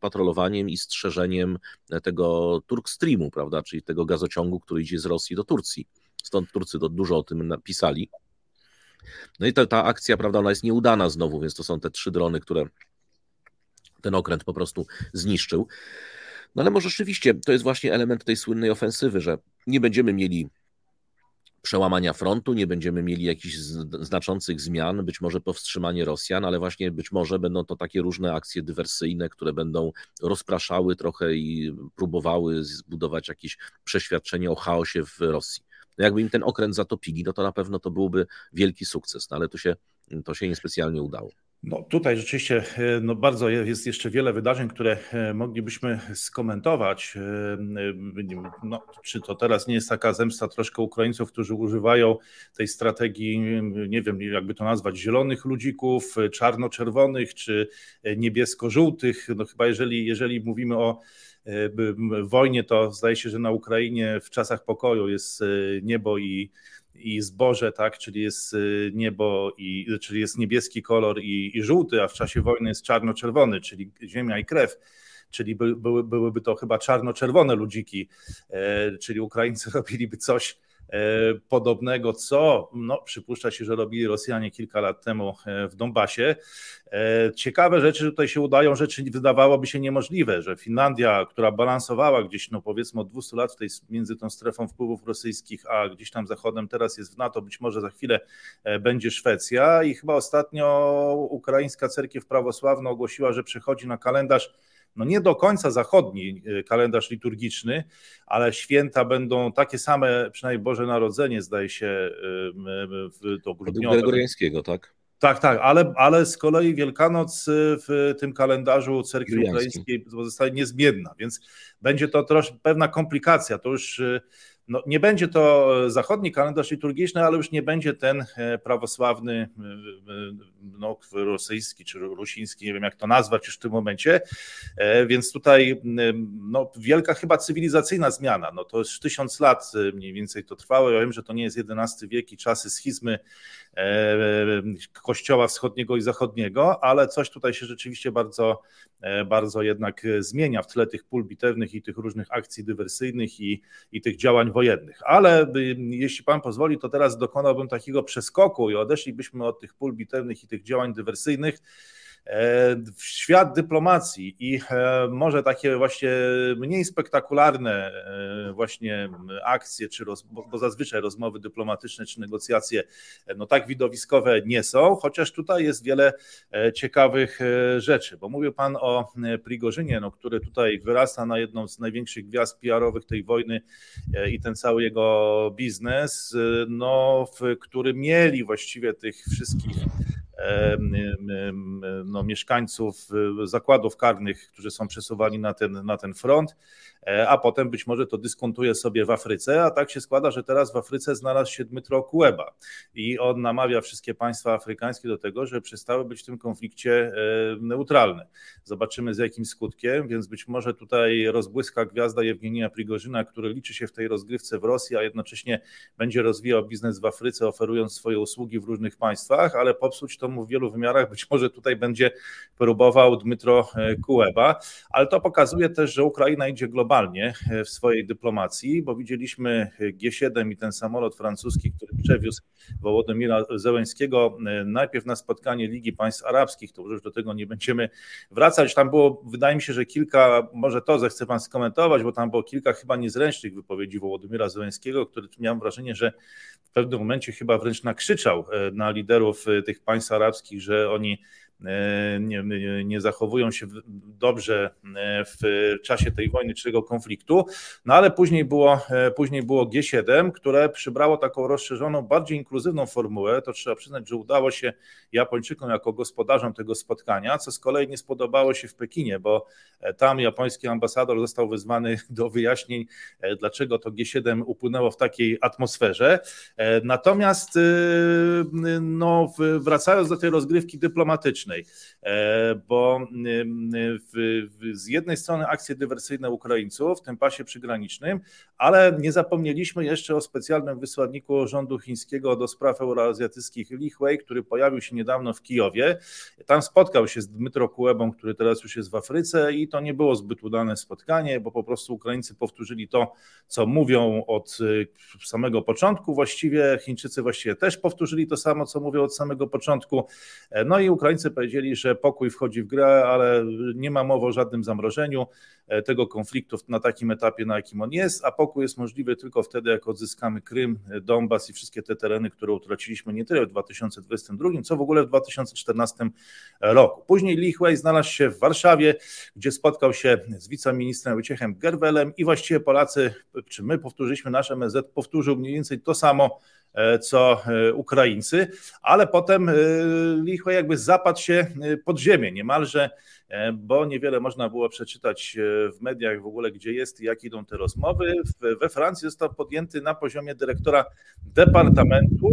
patrolowaniem i strzeżeniem tego Turkstreamu, prawda, czyli tego gazociągu, który idzie z Rosji do Turcji. Stąd Turcy to dużo o tym napisali. No i ta, ta akcja, prawda, ona jest nieudana znowu, więc to są te trzy drony, które ten okręt po prostu zniszczył. No ale może rzeczywiście to jest właśnie element tej słynnej ofensywy, że nie będziemy mieli przełamania frontu, nie będziemy mieli jakichś znaczących zmian, być może powstrzymanie Rosjan, ale właśnie być może będą to takie różne akcje dywersyjne, które będą rozpraszały trochę i próbowały zbudować jakieś przeświadczenie o chaosie w Rosji. Jakby im ten okręt zatopili, no to na pewno to byłby wielki sukces, no ale to się, to się niespecjalnie udało. No tutaj rzeczywiście e, no bardzo jest jeszcze wiele wydarzeń, które e, moglibyśmy skomentować. E, no, czy to teraz nie jest taka zemsta troszkę Ukraińców, którzy używają tej strategii, nie wiem jakby to nazwać, zielonych ludzików, czarno-czerwonych czy niebiesko-żółtych? No chyba jeżeli, jeżeli mówimy o wojnie, to zdaje się, że na Ukrainie w czasach pokoju jest niebo i i zboże, tak, czyli jest y, niebo, i, czyli jest niebieski kolor i, i żółty, a w czasie wojny jest czarno-czerwony, czyli ziemia i krew. Czyli by, były, byłyby to chyba czarno-czerwone ludziki, e, czyli Ukraińcy robiliby coś E, podobnego, co no, przypuszcza się, że robili Rosjanie kilka lat temu e, w Donbasie. E, ciekawe rzeczy tutaj się udają, rzeczy wydawałoby się niemożliwe, że Finlandia, która balansowała gdzieś, no powiedzmy od 200 lat tej, między tą strefą wpływów rosyjskich, a gdzieś tam zachodem, teraz jest w NATO, być może za chwilę będzie Szwecja i chyba ostatnio ukraińska cerkiew prawosławna ogłosiła, że przechodzi na kalendarz no nie do końca zachodni y, kalendarz liturgiczny, ale święta będą takie same, przynajmniej Boże Narodzenie zdaje się y, do grudniowe. Gregoriańskiego, tak? Tak, tak, ale, ale z kolei Wielkanoc w tym kalendarzu cerkwi ukraińskiej pozostaje niezmienna, więc będzie to troszkę pewna komplikacja. To już no, nie będzie to zachodni kalendarz liturgiczny, ale już nie będzie ten prawosławny, no, rosyjski czy rusiński, nie wiem jak to nazwać już w tym momencie, więc tutaj no, wielka chyba cywilizacyjna zmiana, no to już tysiąc lat mniej więcej to trwało, ja wiem, że to nie jest XI wiek i czasy schizmy kościoła wschodniego i zachodniego, ale coś tutaj się rzeczywiście bardzo, bardzo jednak zmienia w tle tych pól bitewnych i tych różnych akcji dywersyjnych i, i tych działań wojennych. Ale y, jeśli pan pozwoli, to teraz dokonałbym takiego przeskoku i odeszlibyśmy od tych pól bitewnych i tych działań dywersyjnych świat dyplomacji i e, może takie właśnie mniej spektakularne e, właśnie akcje, czy roz, bo zazwyczaj rozmowy dyplomatyczne czy negocjacje no tak widowiskowe nie są, chociaż tutaj jest wiele ciekawych rzeczy, bo mówił Pan o Prigorzynie, no, który tutaj wyrasta na jedną z największych gwiazd PR-owych tej wojny i ten cały jego biznes, no, w, który mieli właściwie tych wszystkich no, mieszkańców y, zakładów karnych, którzy są przesuwani na ten, na ten front. E, a potem być może to dyskontuje sobie w Afryce, a tak się składa, że teraz w Afryce znalazł się Dmytro Kuleba i on namawia wszystkie państwa afrykańskie do tego, że przestały być w tym konflikcie e, neutralne. Zobaczymy z jakim skutkiem, więc być może tutaj rozbłyska gwiazda Jewgenija Prigorzyna, który liczy się w tej rozgrywce w Rosji, a jednocześnie będzie rozwijał biznes w Afryce, oferując swoje usługi w różnych państwach, ale popsuć to mu w wielu wymiarach być może tutaj będzie próbował Dmytro e, Kuleba, ale to pokazuje też, że Ukraina idzie globalnie globalnie e, w swojej dyplomacji, bo widzieliśmy G7 i ten samolot francuski, który przewiózł Wołodymira Zełęskiego e, najpierw na spotkanie Ligi Państw Arabskich, to już do tego nie będziemy wracać. Tam było, wydaje mi się, że kilka, może to zechce Pan skomentować, bo tam było kilka chyba niezręcznych wypowiedzi Wołodymira Zełęskiego, który miałem wrażenie, że w pewnym momencie chyba wręcz nakrzyczał e, na liderów tych państw arabskich, że oni E, nie, nie zachowują się dobrze e, w czasie tej wojny czy tego konfliktu. No ale później było, e, później było G7, które przybrało taką rozszerzoną, bardziej inkluzywną formułę. To trzeba przyznać, że udało się Japończykom jako gospodarzom tego spotkania, co z kolei nie spodobało się w Pekinie, bo tam japoński ambasador został wezwany do wyjaśnień, dlaczego to G7 upłynęło w takiej atmosferze. Natomiast no, wracając do tej rozgrywki dyplomatycznej, E, bo w, w, z jednej strony akcje dywersyjne Ukraińców w tym pasie przygranicznym, ale nie zapomnieliśmy jeszcze o specjalnym wysłanniku rządu chińskiego do spraw euroazjatyckich Li Hui, który pojawił się niedawno w Kijowie. Tam spotkał się z Dmytro Kulebą, który teraz już jest w Afryce i to nie było zbyt udane spotkanie, bo po prostu Ukraińcy powtórzyli to, co mówią od y, samego początku właściwie, Chińczycy właściwie też powtórzyli to samo, co mówią od samego początku. E, no i Ukraińcy powiedzieli, że pokój wchodzi w grę, ale nie ma mowy o żadnym zamrożeniu e, tego konfliktu na takim etapie, na jakim on jest, a pokój jest możliwy tylko wtedy, jak odzyskamy Krym, Donbas i wszystkie te tereny, które utraciliśmy nie tyle w 2022, co w ogóle w 2014 roku. Później Li Hui znalazł się w Warszawie, gdzie spotkał się z wiceministrem Wojciechem Gerwelem i właściwie Polacy, czy my powtórzyliśmy, nasz MSZ powtórzył mniej więcej to samo, E, co e, Ukraińcy, ale potem e, licho jakby zapadł się pod ziemię niemalże, bo niewiele można było przeczytać w mediach w ogóle, gdzie jest i jak idą te rozmowy. We Francji został podjęty na poziomie dyrektora departamentu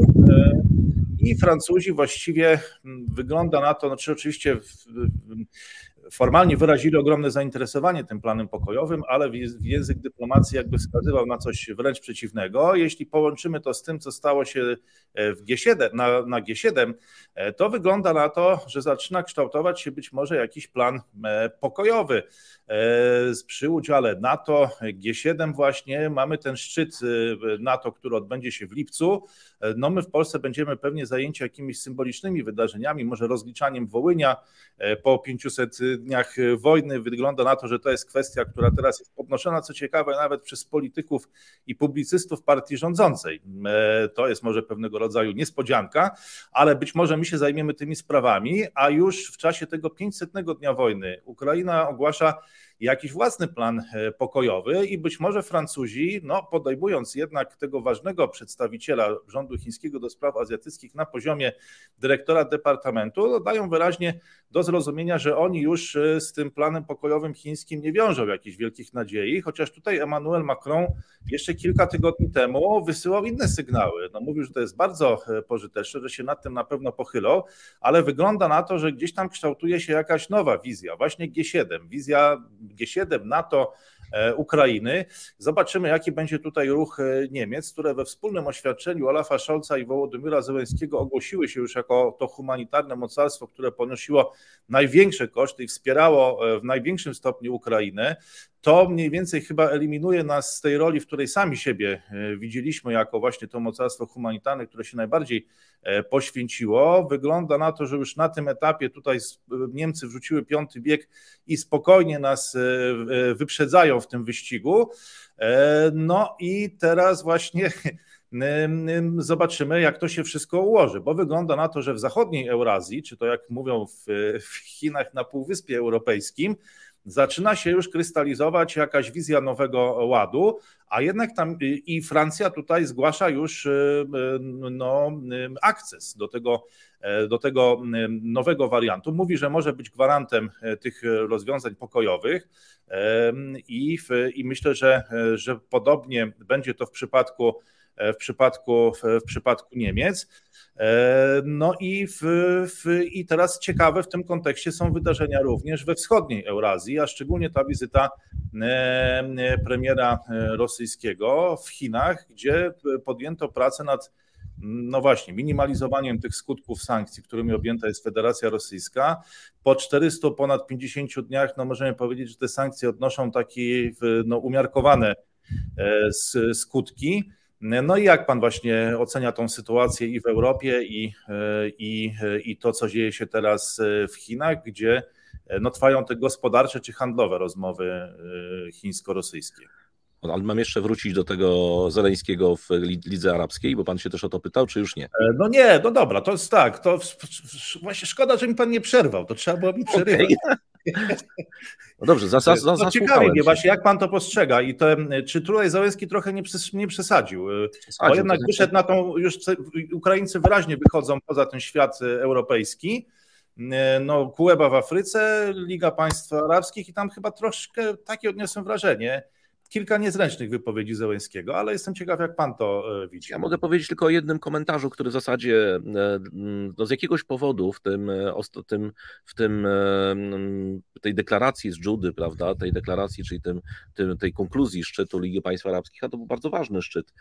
i Francuzi właściwie wygląda na to, znaczy oczywiście formalnie wyrazili ogromne zainteresowanie tym planem pokojowym, ale język dyplomacji jakby wskazywał na coś wręcz przeciwnego. Jeśli połączymy to z tym, co stało się e, w G7, na, na G7, e, to wygląda na to, że zaczyna kształtować się być może jakiś plan e, pokojowy. Przy udziale NATO, G7 właśnie, mamy ten szczyt NATO, który odbędzie się w lipcu. No my w Polsce będziemy pewnie zajęci jakimiś symbolicznymi wydarzeniami, może rozliczaniem Wołynia po 500 dniach wojny. Wygląda na to, że to jest kwestia, która teraz jest podnoszona, co ciekawe, nawet przez polityków i publicystów partii rządzącej. E, to jest może pewnego rodzaju niespodzianka, ale być może my się zajmiemy tymi sprawami, a już w czasie tego 500 dnia wojny Ukraina ogłasza jakiś własny plan e, pokojowy i być może Francuzi, no, podejmując jednak tego ważnego przedstawiciela rządu chińskiego do spraw azjatyckich na poziomie dyrektora departamentu, no, dają wyraźnie do zrozumienia, że oni już e, z tym planem pokojowym chińskim nie wiążą jakichś wielkich nadziei, chociaż tutaj Emmanuel Macron jeszcze kilka tygodni temu wysyłał inne sygnały. No, mówił, że to jest bardzo e, pożyteczne, że się nad tym na pewno pochylą, ale wygląda na to, że gdzieś tam kształtuje się jakaś nowa wizja, właśnie G7, wizja G7, NATO, E, Ukrainy. Zobaczymy, jaki będzie tutaj ruch e, Niemiec, które we wspólnym oświadczeniu Olafa Scholza i Wołodymyra Zełenskiego ogłosiły się już jako to humanitarne mocarstwo, które ponosiło największe koszty i wspierało e, w największym stopniu Ukrainę to mniej więcej chyba eliminuje nas z tej roli, w której sami siebie e, widzieliśmy jako właśnie to mocarstwo humanitarne, które się najbardziej e, poświęciło. Wygląda na to, że już na tym etapie tutaj e, Niemcy wrzuciły piąty bieg i spokojnie nas wyprzedzają w tym wyścigu. No i teraz właśnie zobaczymy, jak to się wszystko ułoży, bo wygląda na to, że w zachodniej Eurazji, czy to jak mówią w, w Chinach na Półwyspie Europejskim, zaczyna się już krystalizować jakaś wizja nowego ładu, a jednak tam i Francja tutaj zgłasza już y, y, no, y, akces do tego, e, do tego nowego wariantu. Mówi, że może być gwarantem e, tych rozwiązań pokojowych i, i myślę, że, że podobnie będzie to w przypadku w przypadku, w przypadku Niemiec. E, no i, w, w, i teraz ciekawe w tym kontekście są wydarzenia również we wschodniej Eurazji, a szczególnie ta wizyta e, premiera rosyjskiego w Chinach, gdzie podjęto pracę nad no właśnie, minimalizowaniem tych skutków sankcji, którymi objęta jest Federacja Rosyjska. Po 400, ponad 50 dniach, no możemy powiedzieć, że te sankcje odnoszą takie no, umiarkowane e, skutki. No i jak pan właśnie ocenia tą sytuację i w Europie, i, i, i to, co dzieje się teraz w Chinach, gdzie no, trwają te gospodarcze czy handlowe rozmowy e, chińsko-rosyjskie? Ale mam jeszcze wrócić do tego Zeleńskiego w Lidze Arabskiej, bo pan się też o to pytał, czy już nie? E, no nie, no dobra, to jest tak. To właśnie szkoda, że mi pan nie przerwał. To trzeba było mi przerywać. Okay. No dobrze, za, za, za, no ciekawie mnie właśnie, jak pan to postrzega i to, czy tutaj Załęski trochę nie, przes, nie przesadził, przesadził, bo jednak wyszedł na tą, już Ukraińcy wyraźnie wychodzą poza ten świat e, europejski, no Kueba w Afryce, Liga Państw Arabskich i tam chyba troszkę takie odniosłem wrażenie, kilka niezręcznych wypowiedzi Zełenskiego, ale jestem ciekaw, jak pan to e, widzi. Ja mogę powiedzieć tylko o jednym komentarzu, który w zasadzie e, no z jakiegoś powodu w tym, e, tym, w tym tej deklaracji z Judy, prawda, tej deklaracji, czyli tym, tym, tej konkluzji szczytu Ligi Państw Arabskich, a to był bardzo ważny szczyt,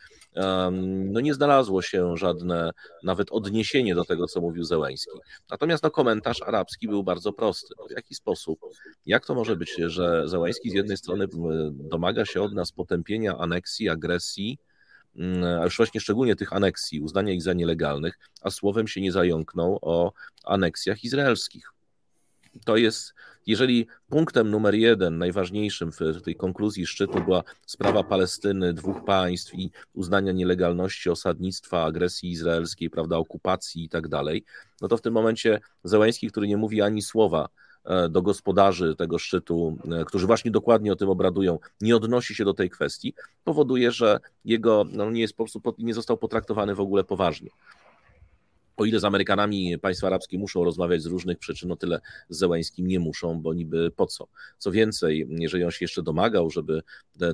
no nie znalazło się żadne nawet odniesienie do tego, co mówił Zełenski. Natomiast no, komentarz arabski był bardzo prosty. W jaki sposób, jak to może być, że Zełenski z jednej strony domaga się od nas potępienia aneksji, agresji, mm, a już właśnie szczególnie tych aneksji, uznania ich za nielegalnych, a słowem się nie zająknął o aneksjach izraelskich. To jest, jeżeli punktem numer jeden, najważniejszym w tej konkluzji szczytu była sprawa Palestyny, dwóch państw i uznania nielegalności osadnictwa, agresji izraelskiej, prawda, okupacji i tak dalej, no to w tym momencie Zełański, który nie mówi ani słowa do gospodarzy tego szczytu, e, którzy właśnie dokładnie o tym obradują, nie odnosi się do tej kwestii, powoduje, że jego no, nie, jest po prostu, nie został potraktowany w ogóle poważnie o ile z Amerykanami państwa arabskie muszą rozmawiać z różnych przyczyn, o tyle z Zełańskim nie muszą, bo niby po co. Co więcej, jeżeli on się jeszcze domagał, żeby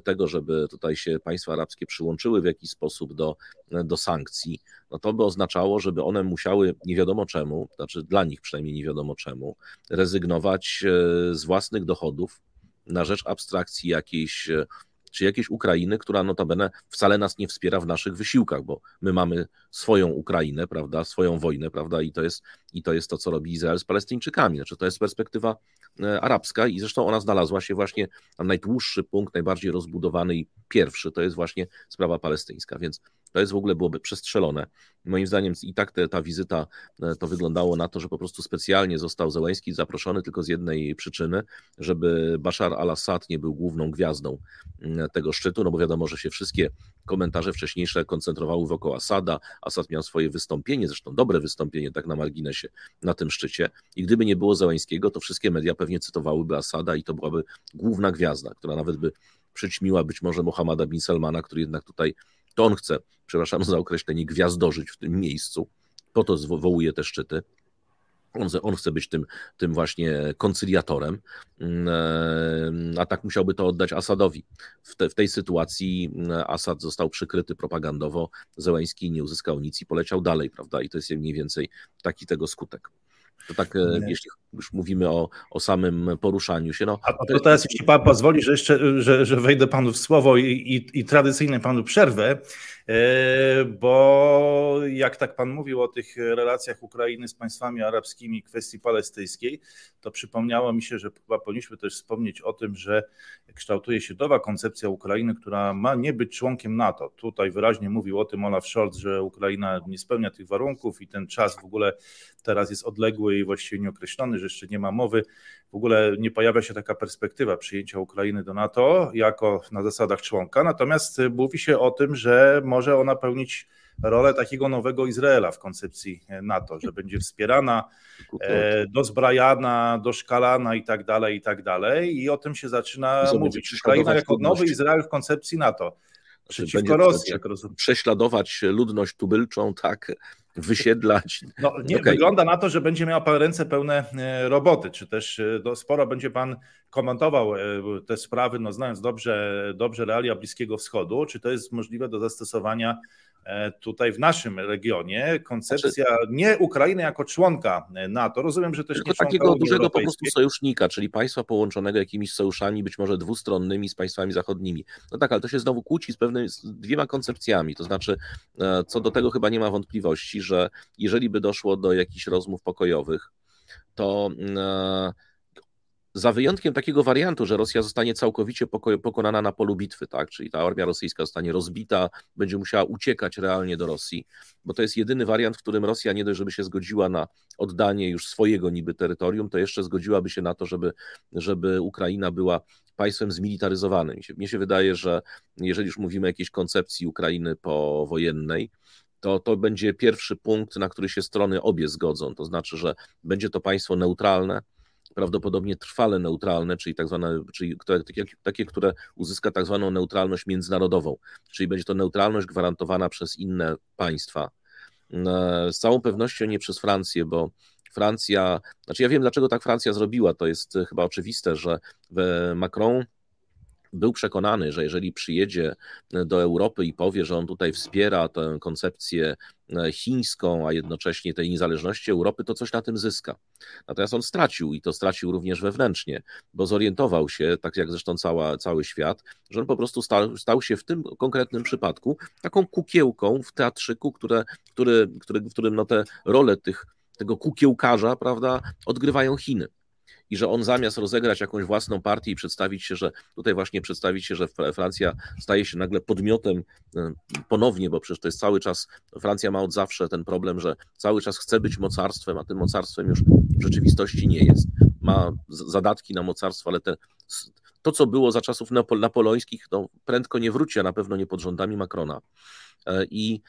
tego, żeby tutaj się państwa arabskie przyłączyły w jakiś sposób do, do sankcji, no to by oznaczało, żeby one musiały nie wiadomo czemu, znaczy dla nich przynajmniej nie wiadomo czemu, rezygnować e, z własnych dochodów na rzecz abstrakcji jakiejś e, czy jakiejś Ukrainy, która notabene wcale nas nie wspiera w naszych wysiłkach, bo my mamy swoją Ukrainę, prawda, swoją wojnę, prawda, i to jest, i to, jest to, co robi Izrael z Palestyńczykami. Znaczy, to jest perspektywa e, arabska i zresztą ona znalazła się właśnie na najdłuższy punkt, najbardziej rozbudowany i pierwszy, to jest właśnie sprawa palestyńska, więc to jest w ogóle byłoby przestrzelone. Moim zdaniem i tak te, ta wizyta e, to wyglądało na to, że po prostu specjalnie został Zełański zaproszony tylko z jednej przyczyny, żeby Bashar al-Assad nie był główną gwiazdą mm, tego szczytu, no bo wiadomo, że się wszystkie komentarze wcześniejsze koncentrowały wokół Asada. Assad miał swoje wystąpienie, zresztą dobre wystąpienie, tak na marginesie, na tym szczycie. I gdyby nie było Zełańskiego, to wszystkie media pewnie cytowałyby Asada i to byłaby główna gwiazda, która nawet by przyćmiła być może Mohammada bin Salmana, który jednak tutaj to on chce, przepraszam za określenie, gwiazdożyć w tym miejscu, po to zwołuje te szczyty. On, on, chce być tym, tym właśnie koncyliatorem, mm, a tak musiałby to oddać Asadowi. W, te, w, tej sytuacji mm, Asad został przykryty propagandowo, Zełański nie uzyskał nic i poleciał dalej, prawda? I to jest mniej więcej taki tego skutek. To tak, e, nie. jeśli już mówimy o, o samym poruszaniu się. No, A to teraz, jeśli pan pozwoli, że jeszcze że, że wejdę panu w słowo i, i, i tradycyjnie panu przerwę, e, bo jak tak pan mówił o tych relacjach Ukrainy z państwami arabskimi, kwestii palestyńskiej, to przypomniało mi się, że chyba powinniśmy też wspomnieć o tym, że kształtuje się nowa koncepcja Ukrainy, która ma nie być członkiem NATO. Tutaj wyraźnie mówił o tym Olaf Scholz, że Ukraina nie spełnia tych warunków i ten czas w ogóle teraz jest odległy i właściwie nieokreślony, jeszcze nie ma mowy. W ogóle nie pojawia się taka perspektywa przyjęcia Ukrainy do NATO jako na zasadach członka. Natomiast mówi się o tym, że może ona pełnić rolę takiego nowego Izraela w koncepcji NATO, że będzie wspierana, e, dozbrajana, doszkalana i tak dalej, i tak dalej. I o tym się zaczyna mówić. Ukraina jako nowy Izrael w koncepcji NATO. Znaczy, Przeciwko Rosji, jak rozumiem. Prześladować ludność tubylczą, tak, wysiedlać. No, nie, okay. Wygląda na to, że będzie miał pan ręce pełne e, roboty, czy też no, sporo będzie pan komentował e, te sprawy, no, znając dobrze, dobrze realia Bliskiego Wschodu, czy to jest możliwe do zastosowania tutaj w naszym regionie. Koncepcja znaczy, nie Ukrainy jako członka NATO, rozumiem, że też nie takiego dużego po prostu sojusznika, czyli państwa połączonego jakimiś sojuszami, być może dwustronnymi z państwami zachodnimi. No tak, ale to się znowu kłóci z pewnymi z dwiema koncepcjami, to znaczy co do tego chyba nie ma wątpliwości, że jeżeli by doszło do jakichś rozmów pokojowych, to mm, za wyjątkiem takiego wariantu, że Rosja zostanie całkowicie pokonana na polu bitwy, tak? czyli ta armia rosyjska zostanie rozbita, będzie musiała uciekać realnie do Rosji, bo to jest jedyny wariant, w którym Rosja nie dość, żeby się zgodziła na oddanie już swojego niby terytorium, to jeszcze zgodziłaby się na to, żeby, żeby Ukraina była państwem zmilitaryzowanym. Mnie się, wydaje, że jeżeli już mówimy o jakiejś koncepcji Ukrainy powojennej, to to będzie pierwszy punkt, na który się strony obie zgodzą. To znaczy, że będzie to państwo neutralne, prawdopodobnie trwale neutralne, czyli tak zwane, czyli takie, które uzyska tak zwaną neutralność międzynarodową, czyli będzie to neutralność gwarantowana przez inne państwa. E, z całą pewnością nie przez Francję, bo Francja, znaczy ja wiem dlaczego tak Francja zrobiła, to jest chyba oczywiste, że Macron był przekonany, że jeżeli przyjedzie do Europy i powie, że on tutaj wspiera tę koncepcję e, chińską, a jednocześnie tej niezależności Europy, to coś na tym zyska. Natomiast on stracił i to stracił również wewnętrznie, bo zorientował się, tak jak zresztą cała, cały świat, że on po prostu stał, stał się w tym konkretnym przypadku taką kukiełką w teatrzyku, które, który, który, w którym no te role tych, tego kukiełkarza, prawda, odgrywają Chiny i że on zamiast rozegrać jakąś własną partię i przedstawić się, że tutaj właśnie przedstawić się, że Francja staje się nagle podmiotem ponownie, bo przecież to jest cały czas, Francja ma od zawsze ten problem, że cały czas chce być mocarstwem, a tym mocarstwem już w rzeczywistości nie jest. Ma zadatki na mocarstwo, ale te, to, co było za czasów napoleońskich, no, prędko nie wróci, a na pewno nie pod rządami Macrona. E, I,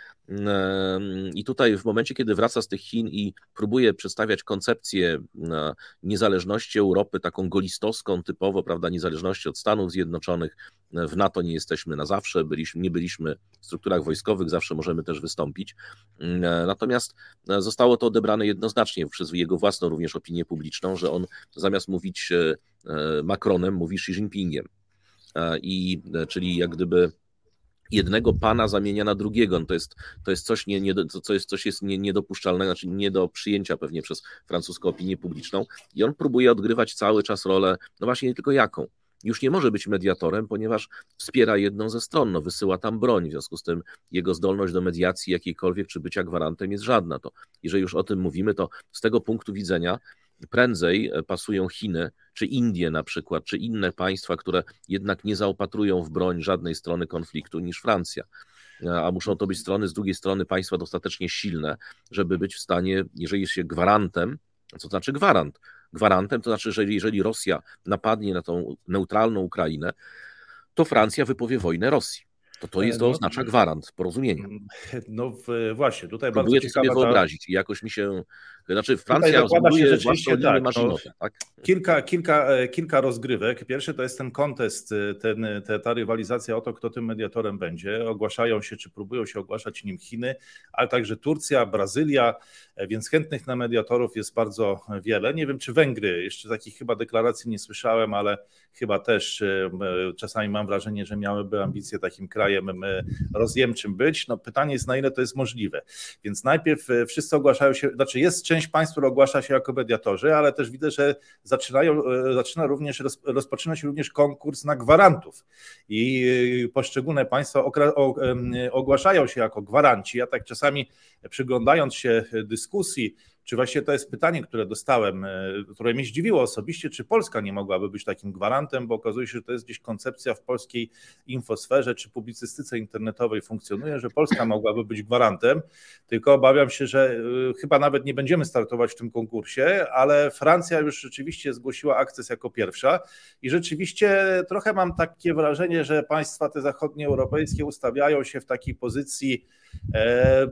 I tutaj w momencie, kiedy wraca z tych Chin i próbuje przedstawiać koncepcję e, niezależności Europy, taką golistowską typowo, prawda, niezależności od Stanów Zjednoczonych, e, w NATO nie jesteśmy na zawsze, byliśmy, nie byliśmy w strukturach wojskowych, zawsze możemy też wystąpić. Natomiast zostało to odebrane jednoznacznie przez jego własną również opinię publiczną, że on zamiast mówić Macronem, mówi Xi Jinpingiem. I, czyli jak gdyby jednego pana zamienia na drugiego. No to, jest, to jest coś, nie, nie, to jest, coś jest nie, niedopuszczalne, znaczy nie do przyjęcia pewnie przez francuską opinię publiczną. I on próbuje odgrywać cały czas rolę, no właśnie nie tylko jaką. Już nie może być mediatorem, ponieważ wspiera jedną ze stron, no wysyła tam broń, w związku z tym jego zdolność do mediacji jakiejkolwiek czy bycia gwarantem jest żadna. To jeżeli już o tym mówimy, to z tego punktu widzenia prędzej e, pasują Chiny, czy Indie na przykład, czy inne państwa, które jednak nie zaopatrują w broń żadnej strony konfliktu niż Francja. E, a muszą to być strony, z drugiej strony państwa dostatecznie silne, żeby być w stanie, jeżeli jest się gwarantem, co znaczy gwarant? Gwarantem to znaczy, że jeżeli Rosja napadnie na tą neutralną Ukrainę, to Francja wypowie wojnę Rosji. To to to jest, to no, oznacza gwarant porozumienia. No właśnie, tutaj Próbuję bardzo ciekawe sobie wyobrazić i jakoś mi się, znaczy Francja zbuduje własną tak, no, tak? Kilka, kilka, e, kilka rozgrywek. Pierwszy to jest ten kontest, e, ten, te, ta rywalizacja o to, kto tym mediatorem będzie. Ogłaszają się, czy próbują się ogłaszać nim Chiny, ale także Turcja, Brazylia, e, więc chętnych na mediatorów jest bardzo wiele. Nie wiem, czy Węgry, jeszcze takich chyba deklaracji nie słyszałem, ale chyba też czasami mam wrażenie, że miałyby ambicje takim krajem rozjemczym być. No pytanie jest, na ile to jest możliwe. Więc najpierw wszyscy ogłaszają się, znaczy jest część państw, która ogłasza się jako mediatorzy, ale też widzę, że zaczynają, e, zaczyna również, rozpoczyna się również konkurs na gwarantów i e, poszczególne państwa ogłaszają się jako gwaranci. Ja tak czasami przyglądając się dyskusji, czy właśnie to jest pytanie, które dostałem, e, które mnie zdziwiło osobiście, czy Polska nie mogłaby być takim gwarantem, bo okazuje się, że to jest gdzieś koncepcja w polskiej infosferze czy publicystyce internetowej funkcjonuje, że Polska mogłaby być gwarantem, tylko obawiam się, że e, chyba nawet nie będziemy startować w tym konkursie, ale Francja już rzeczywiście zgłosiła akces jako pierwsza. I rzeczywiście trochę mam takie wrażenie, że państwa te zachodnioeuropejskie ustawiają się w takiej pozycji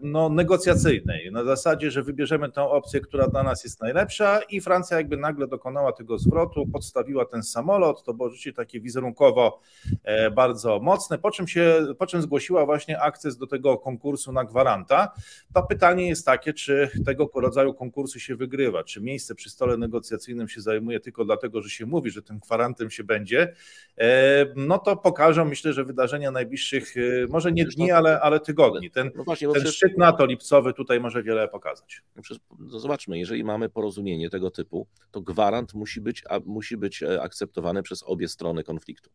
no, negocjacyjnej, na zasadzie, że wybierzemy tę opcję, która dla nas jest najlepsza i Francja jakby nagle dokonała tego zwrotu, podstawiła ten samolot, to było rzeczywiście takie wizerunkowo e, bardzo mocne, po czym, się, po czym zgłosiła właśnie akces do tego konkursu na gwaranta. To pytanie jest takie, czy tego rodzaju konkursy się wygrywa, czy miejsce przy stole negocjacyjnym się zajmuje tylko dlatego, że się mówi, że tym gwarantem się będzie, e, no to pokażą myślę, że wydarzenia najbliższych, e, może nie dni, ale, ale tygodni. Ten, no właśnie, ten szczyt NATO lipcowy tutaj może wiele pokazać to zobaczmy, jeżeli mamy porozumienie tego typu, to gwarant musi być, musi być e, akceptowany przez obie strony konfliktu.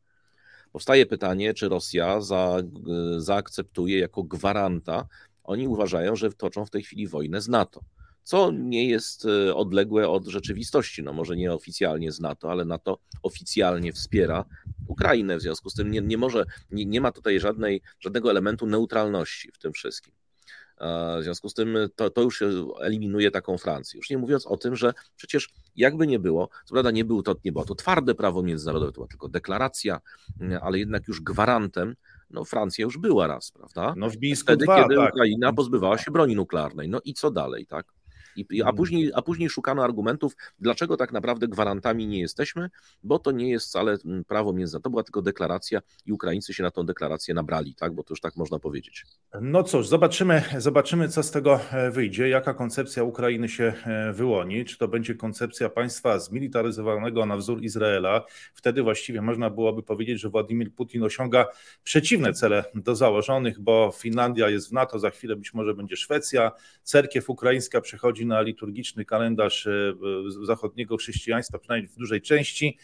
Powstaje pytanie, czy Rosja za, e, zaakceptuje jako gwaranta. Oni uważają, że toczą w tej chwili wojnę z NATO, co nie jest e, odległe od rzeczywistości. No może nie oficjalnie z NATO, ale NATO oficjalnie wspiera Ukrainę. W związku z tym nie, nie może, nie, nie ma tutaj żadnej, żadnego elementu neutralności w tym wszystkim. W związku z tym to, to już eliminuje taką Francję. Już nie mówiąc o tym, że przecież jakby nie było, co prawda nie, było to, nie było to twarde prawo międzynarodowe, to była tylko deklaracja, ale jednak już gwarantem no Francja już była raz, prawda? No w Mińsku Wtedy, dwa, kiedy tak. Ukraina pozbywała się broni nuklearnej. No i co dalej, tak? I, a, mm. później, a później szukano argumentów, dlaczego tak naprawdę gwarantami nie jesteśmy, bo to nie jest wcale prawo międzynarodowe. To była tylko deklaracja i Ukraińcy się na tą deklarację nabrali, tak? bo to już tak można powiedzieć. No cóż, zobaczymy, zobaczymy, co z tego e, wyjdzie, jaka koncepcja Ukrainy się e, wyłoni. Czy to będzie koncepcja państwa zmilitaryzowanego na wzór Izraela? Wtedy właściwie można byłoby powiedzieć, że Władimir Putin osiąga przeciwne cele do założonych, bo Finlandia jest w NATO, za chwilę być może będzie Szwecja, cerkiew ukraińska przechodzi na liturgiczny kalendarz e, zachodniego chrześcijaństwa, przynajmniej w dużej części,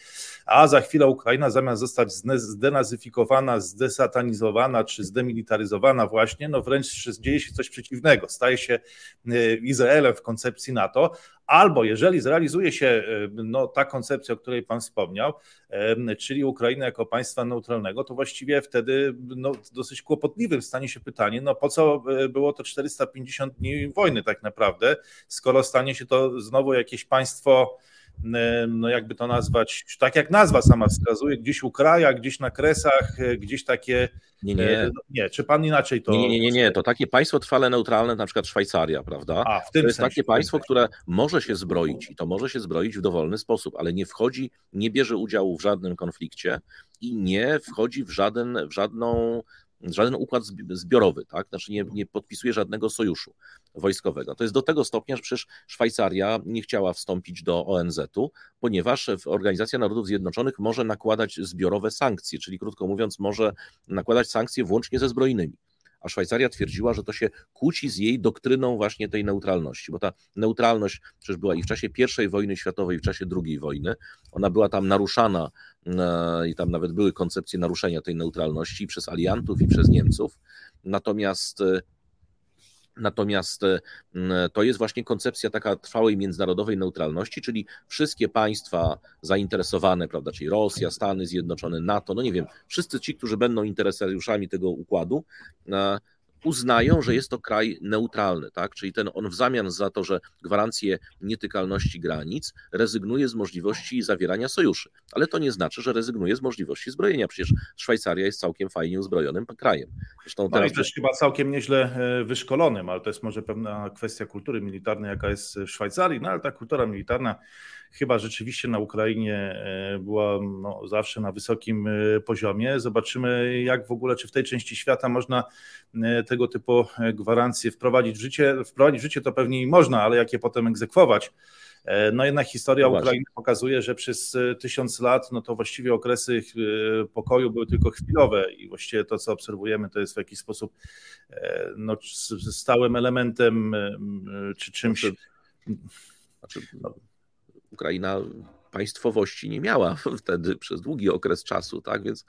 a za chwilę Ukraina zamiast zostać zdenazyfikowana, zdesatanizowana czy zdemilitaryzowana właśnie, no wręcz dzieje się coś przeciwnego, staje się e, Izraelem w koncepcji NATO, Albo jeżeli zrealizuje się e, no, ta koncepcja, o której Pan wspomniał, czyli Ukraina jako państwa neutralnego, to właściwie wtedy no, dosyć kłopotliwym stanie się pytanie, no po co e, było to 450 dni wojny tak naprawdę, skoro stanie się to znowu jakieś państwo no jakby to nazwać, tak jak nazwa sama wskazuje, gdzieś u kraja, gdzieś na kresach, e, gdzieś takie. Nie, nie. E, no, nie, czy pan inaczej to. Nie, nie, nie, nie. To takie państwo trwale neutralne, na przykład Szwajcaria, prawda? A, w tym to jest sensie, takie państwo, które może się zbroić i to może się zbroić w dowolny sposób, ale nie wchodzi, nie bierze udziału w żadnym konflikcie i nie wchodzi w, żaden, w żadną żaden układ zbiorowy, tak? Znaczy nie, nie podpisuje żadnego sojuszu wojskowego. To jest do tego stopnia, że przecież Szwajcaria nie chciała wstąpić do ONZ-u, ponieważ Organizacja Narodów Zjednoczonych może nakładać zbiorowe sankcje, czyli krótko mówiąc, może nakładać sankcje włącznie ze zbrojnymi a Szwajcaria twierdziła, że to się kłóci z jej doktryną właśnie tej neutralności, bo ta neutralność przecież była i w czasie I wojny światowej, i w czasie II wojny, ona była tam naruszana e, i tam nawet były koncepcje naruszenia tej neutralności przez aliantów i przez Niemców, natomiast e, Natomiast e, to jest właśnie koncepcja taka trwałej międzynarodowej neutralności, czyli wszystkie państwa zainteresowane, prawda, czyli Rosja, Stany Zjednoczone, NATO, no nie wiem, wszyscy ci, którzy będą interesariuszami tego układu, e, uznają, że jest to kraj neutralny, tak? Czyli ten on w zamian za to, że gwarancję nietykalności granic, rezygnuje z możliwości zawierania sojuszy. Ale to nie znaczy, że rezygnuje z możliwości zbrojenia. Przecież Szwajcaria jest całkiem fajnie uzbrojonym krajem. Zresztą no teraz... No też chyba całkiem nieźle e, wyszkolonym, ale to jest może pewna kwestia kultury militarnej, jaka jest w Szwajcarii, no ale ta kultura militarna chyba rzeczywiście na Ukrainie e, była no, zawsze na wysokim e, poziomie. Zobaczymy, jak w ogóle, czy w tej części świata można e, tego typu gwarancje wprowadzić w życie. Wprowadzić w życie to pewnie i można, ale jak je potem egzekwować. No jednak historia no Ukrainy pokazuje, że przez tysiąc lat no to właściwie okresy pokoju były tylko chwilowe i właściwie to, co obserwujemy, to jest w jakiś sposób no, stałym elementem czy czymś. Znaczy, znaczy no, Ukraina państwowości nie miała wtedy przez długi okres czasu, tak? Więc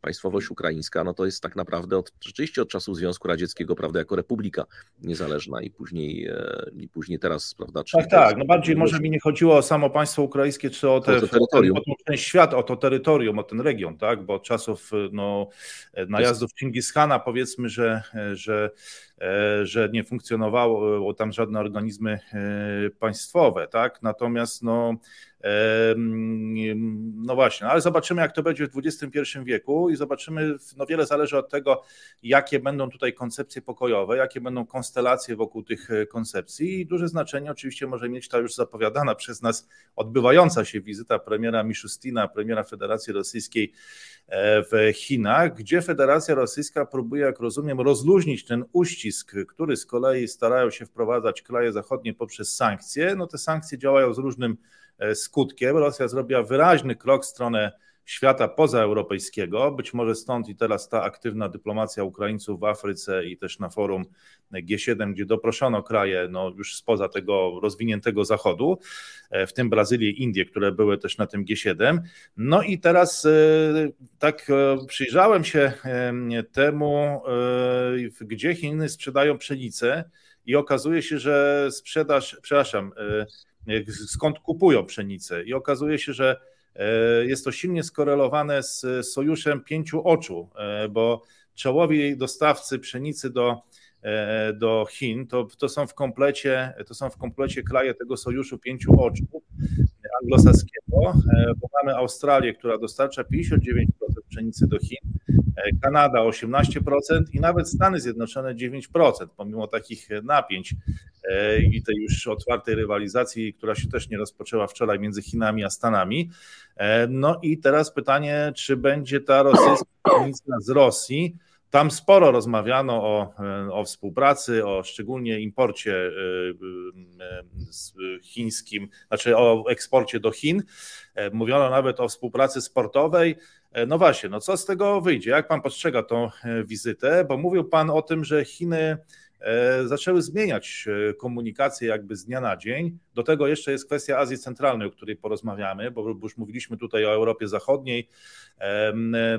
państwowość ukraińska, no to jest tak naprawdę od, rzeczywiście od czasów Związku Radzieckiego, prawda, jako republika niezależna i później, e, i później teraz, prawda. Tak, tak, no bardziej może mi nie chodziło o samo państwo ukraińskie, czy o, te, o to terytorium. O ten świat, o to terytorium, o ten region, tak, bo od czasów no, najazdów Chingishana powiedzmy, że, że E, że nie funkcjonowało tam żadne organizmy e, państwowe, tak? Natomiast no, e, no właśnie, ale zobaczymy, jak to będzie w XXI wieku i zobaczymy, no wiele zależy od tego, jakie będą tutaj koncepcje pokojowe, jakie będą konstelacje wokół tych koncepcji i duże znaczenie oczywiście może mieć ta już zapowiadana przez nas odbywająca się wizyta premiera Miszustina, premiera Federacji Rosyjskiej w Chinach, gdzie Federacja Rosyjska próbuje, jak rozumiem, rozluźnić ten uścisk, który z kolei starają się wprowadzać kraje zachodnie poprzez sankcje. No te sankcje działają z różnym e, skutkiem. Rosja zrobiła wyraźny krok w stronę świata pozaeuropejskiego. Być może stąd i teraz ta aktywna dyplomacja Ukraińców w Afryce i też na forum G7, gdzie doproszono kraje no, już spoza tego rozwiniętego zachodu, e, w tym Brazylię i Indię, które były też na tym G7. No i teraz e, tak e, przyjrzałem się temu, gdzie Chiny sprzedają pszenicę i okazuje się, że sprzedaż, przepraszam, skąd kupują pszenicę. I okazuje się, że E, jest to silnie skorelowane z sojuszem pięciu oczu, e, bo czołowi dostawcy pszenicy do, e, do Chin to, to, są w komplecie, to są w komplecie kraje tego sojuszu pięciu oczu anglosaskiego, bo mamy Australię, która dostarcza 59% pszenicy do Chin, Kanada 18% i nawet Stany Zjednoczone 9%, pomimo takich napięć E, i tej już otwartej rywalizacji, która się też nie rozpoczęła wczoraj między Chinami a Stanami. E, no i teraz pytanie, czy będzie ta rosyjska granica z Rosji? Tam sporo rozmawiano o, e, o współpracy, o szczególnie imporcie chińskim, znaczy o eksporcie do Chin. Mówiono nawet o współpracy sportowej. No właśnie, no co z tego wyjdzie? Jak pan postrzega tą wizytę? Bo mówił pan o tym, że Chiny E, zaczęły zmieniać e, komunikację jakby z dnia na dzień. Do tego jeszcze jest kwestia Azji Centralnej, o której porozmawiamy, bo już mówiliśmy tutaj o Europie Zachodniej.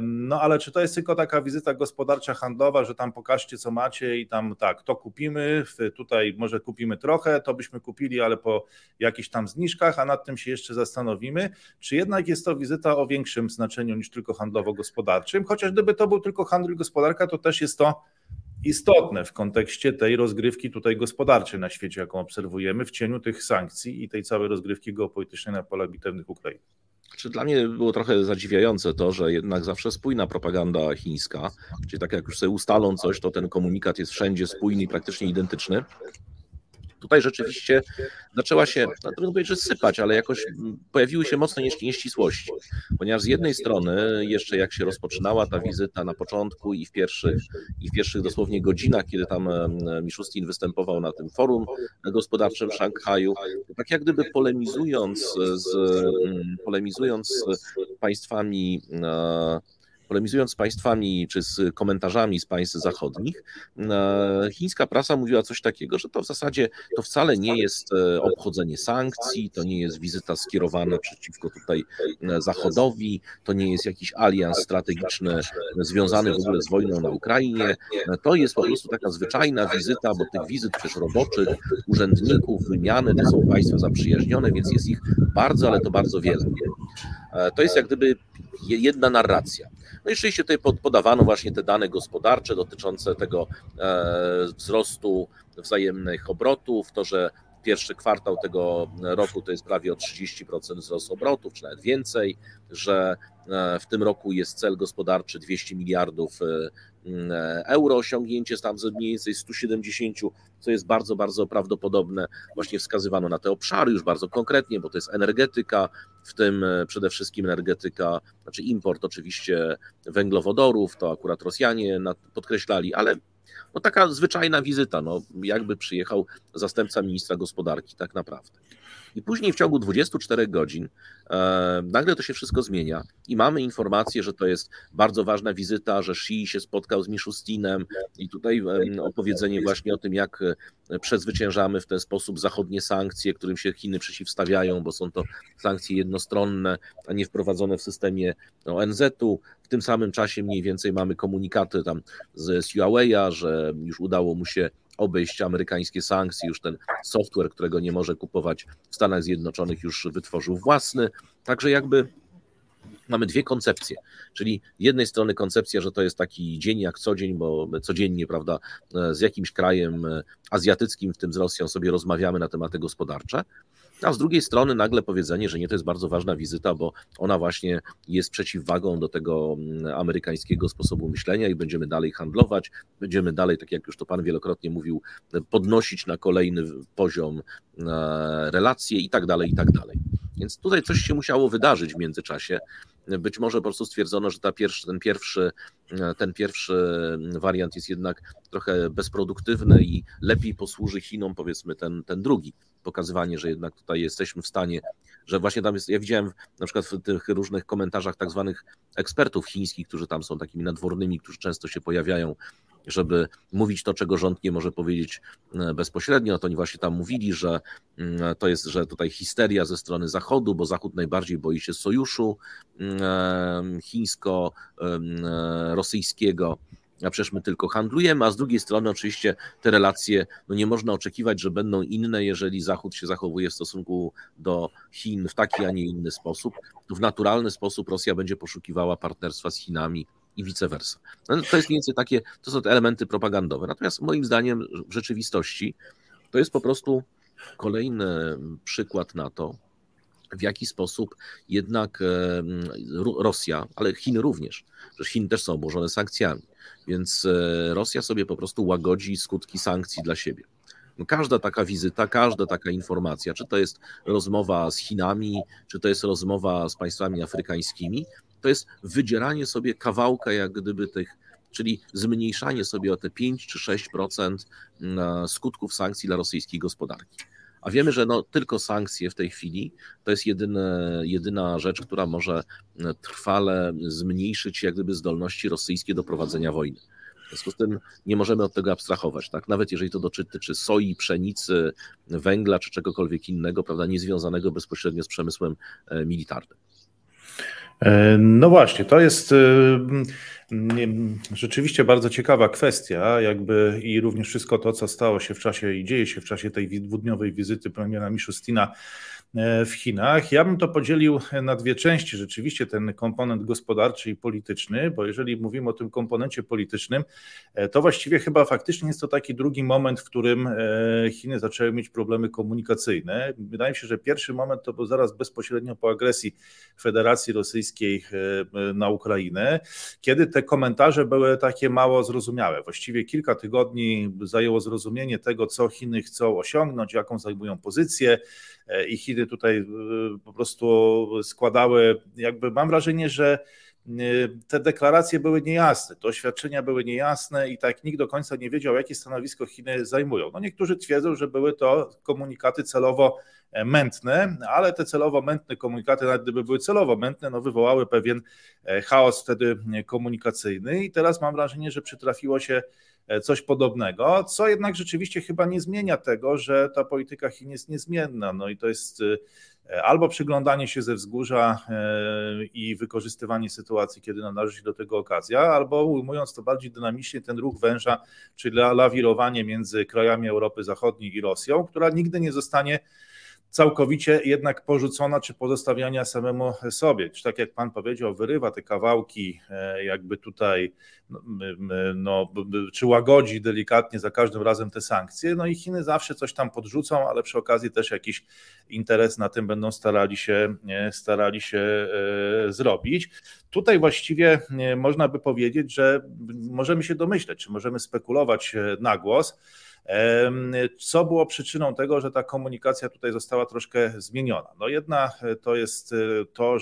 No ale czy to jest tylko taka wizyta gospodarcza, handlowa, że tam pokażcie co macie i tam tak, to kupimy, tutaj może kupimy trochę, to byśmy kupili, ale po jakichś tam zniżkach, a nad tym się jeszcze zastanowimy. Czy jednak jest to wizyta o większym znaczeniu niż tylko handlowo-gospodarczym? Chociaż gdyby to był tylko handel i gospodarka, to też jest to istotne w kontekście tej rozgrywki tutaj gospodarczej na świecie, jaką obserwujemy w cieniu tych sankcji i tej całej rozgrywki geopolitycznej na polach bitewnych Ukrainy. Czy dla mnie było trochę zadziwiające to, że jednak zawsze spójna propaganda chińska, czyli tak jak już sobie ustalą coś, to ten komunikat jest wszędzie spójny i praktycznie identyczny. Tutaj rzeczywiście zaczęła się, no, trudno powiedzieć, że sypać, ale jakoś pojawiły się mocne nieścisłości, ponieważ z jednej strony jeszcze jak się rozpoczynała ta wizyta na początku i w pierwszych, i w pierwszych dosłownie godzinach, kiedy tam Miszustin występował na tym forum gospodarczym w Szanghaju, tak jak gdyby polemizując z, polemizując z państwami polemizując z państwami czy z komentarzami z państw zachodnich, e, chińska prasa mówiła coś takiego, że to w zasadzie to wcale nie jest e, obchodzenie sankcji, to nie jest wizyta skierowana przeciwko tutaj e, Zachodowi, to nie jest jakiś alians strategiczny związany w ogóle z wojną na Ukrainie. To jest po prostu taka zwyczajna wizyta, bo tych wizyt przecież roboczych, urzędników, wymiany to są państwa zaprzyjaźnione, więc jest ich bardzo, ale to bardzo wiele. To jest jak gdyby jedna narracja. No i rzeczywiście tutaj podawano właśnie te dane gospodarcze dotyczące tego wzrostu wzajemnych obrotów, to, że pierwszy kwartał tego roku to jest prawie o 30% wzrost obrotów, czy nawet więcej, że e, w tym roku jest cel gospodarczy 200 miliardów e, e, euro, osiągnięcie tam mniej więcej 170, co jest bardzo, bardzo prawdopodobne. Właśnie wskazywano na te obszary już bardzo konkretnie, bo to jest energetyka, w tym przede wszystkim energetyka, znaczy import oczywiście węglowodorów, to akurat Rosjanie podkreślali, ale no taka zwyczajna wizyta, no jakby przyjechał zastępca ministra gospodarki, tak naprawdę. I później w ciągu 24 godzin e, nagle to się wszystko zmienia i mamy informację, że to jest bardzo ważna wizyta, że Xi się spotkał z Miszustinem i tutaj e, opowiedzenie właśnie o tym, jak e, przezwyciężamy w ten sposób zachodnie sankcje, którym się Chiny przeciwstawiają, bo są to sankcje jednostronne, a nie wprowadzone w systemie ONZ-u. W tym samym czasie mniej więcej mamy komunikaty tam z, z Huawei'a, że już udało mu się obejść amerykańskie sankcje, już ten software, którego nie może kupować w Stanach Zjednoczonych, już wytworzył własny. Także jakby mamy dwie koncepcje, czyli jednej strony koncepcja, że to jest taki dzień jak co dzień, bo codziennie, prawda, z jakimś krajem azjatyckim, w tym z Rosją, sobie rozmawiamy na tematy gospodarcze, a z drugiej strony nagle powiedzenie, że nie, to jest bardzo ważna wizyta, bo ona właśnie jest przeciwwagą do tego mm, amerykańskiego sposobu myślenia i będziemy dalej handlować, będziemy dalej, tak jak już to pan wielokrotnie mówił, podnosić na kolejny poziom e, relacje i tak dalej, i tak dalej. Więc tutaj coś się musiało wydarzyć w międzyczasie. Być może po prostu stwierdzono, że ta pierwszy, ten, pierwszy, ten pierwszy wariant jest jednak trochę bezproduktywny i lepiej posłuży Chinom, powiedzmy, ten, ten drugi. Pokazywanie, że jednak tutaj jesteśmy w stanie, że właśnie tam jest. Ja widziałem na przykład w tych różnych komentarzach tak zwanych ekspertów chińskich, którzy tam są takimi nadwornymi, którzy często się pojawiają żeby mówić to, czego rząd nie może powiedzieć e, bezpośrednio. To oni właśnie tam mówili, że mm, to jest, że tutaj histeria ze strony Zachodu, bo Zachód najbardziej boi się sojuszu mm, e, chińsko-rosyjskiego a przecież my tylko handlujemy, a z drugiej strony oczywiście te relacje, no nie można oczekiwać, że będą inne, jeżeli Zachód się zachowuje w stosunku do Chin w taki, a nie inny sposób. W naturalny sposób Rosja będzie poszukiwała partnerstwa z Chinami i vice versa. No, to jest więcej takie, to są te elementy propagandowe. Natomiast moim zdaniem w rzeczywistości to jest po prostu kolejny przykład na to, w jaki sposób jednak Rosja, ale Chiny również, że Chiny też są obłożone sankcjami, więc e, Rosja sobie po prostu łagodzi skutki sankcji dla siebie. No, każda taka wizyta, każda taka informacja, czy to jest rozmowa z Chinami, czy to jest rozmowa z państwami afrykańskimi, to jest wydzieranie sobie kawałka jak gdyby tych, czyli zmniejszanie sobie o te 5 czy 6% mm, skutków sankcji dla rosyjskiej gospodarki. A wiemy, że no, tylko sankcje w tej chwili to jest jedyne, jedyna rzecz, która może mm, trwale zmniejszyć jak gdyby zdolności rosyjskie do prowadzenia wojny. W związku z tym nie możemy od tego abstrahować, tak? Nawet jeżeli to dotyczy soi, pszenicy, węgla czy czegokolwiek innego, prawda, niezwiązanego bezpośrednio z przemysłem e, militarnym. E, no właśnie, to jest e, rzeczywiście bardzo ciekawa kwestia, jakby i również wszystko to, co stało się w czasie i dzieje się w czasie tej dwudniowej wizyty premiera Miszustina w Chinach. Ja bym to podzielił na dwie części, rzeczywiście ten komponent gospodarczy i polityczny, bo jeżeli mówimy o tym komponencie politycznym, e, to właściwie chyba faktycznie jest to taki drugi moment, w którym e, Chiny zaczęły mieć problemy komunikacyjne. Wydaje mi się, że pierwszy moment to był zaraz bezpośrednio po agresji Federacji Rosyjskiej na Ukrainę, kiedy te komentarze były takie mało zrozumiałe. Właściwie kilka tygodni zajęło zrozumienie tego, co Chiny chcą osiągnąć, jaką zajmują pozycję i Chiny tutaj y, po prostu składały, jakby mam wrażenie, że y, te deklaracje były niejasne, te oświadczenia były niejasne i tak nikt do końca nie wiedział, jakie stanowisko Chiny zajmują. No niektórzy twierdzą, że były to komunikaty celowo e, mętne, ale te celowo mętne komunikaty, nawet gdyby były celowo mętne, no wywołały pewien e, chaos wtedy komunikacyjny i teraz mam wrażenie, że przytrafiło się E, coś podobnego, co jednak rzeczywiście chyba nie zmienia tego, że ta polityka Chin jest niezmienna. No i to jest e, albo przyglądanie się ze wzgórza e, i wykorzystywanie sytuacji, kiedy należy się do tego okazja, albo ujmując to bardziej dynamicznie, ten ruch węża, czyli lawirowanie między krajami Europy Zachodniej i Rosją, która nigdy nie zostanie całkowicie jednak porzucona czy pozostawiania samemu sobie. Czy tak jak pan powiedział, wyrywa te kawałki, e, jakby tutaj, no, no, czy łagodzi delikatnie za każdym razem te sankcje. No i Chiny zawsze coś tam podrzucą, ale przy okazji też jakiś interes na tym będą starali się, starali się e, zrobić. Tutaj właściwie można by powiedzieć, że możemy się domyśleć, czy możemy spekulować na głos co było przyczyną tego, że ta komunikacja tutaj została troszkę zmieniona? No jedna e, to jest e, to,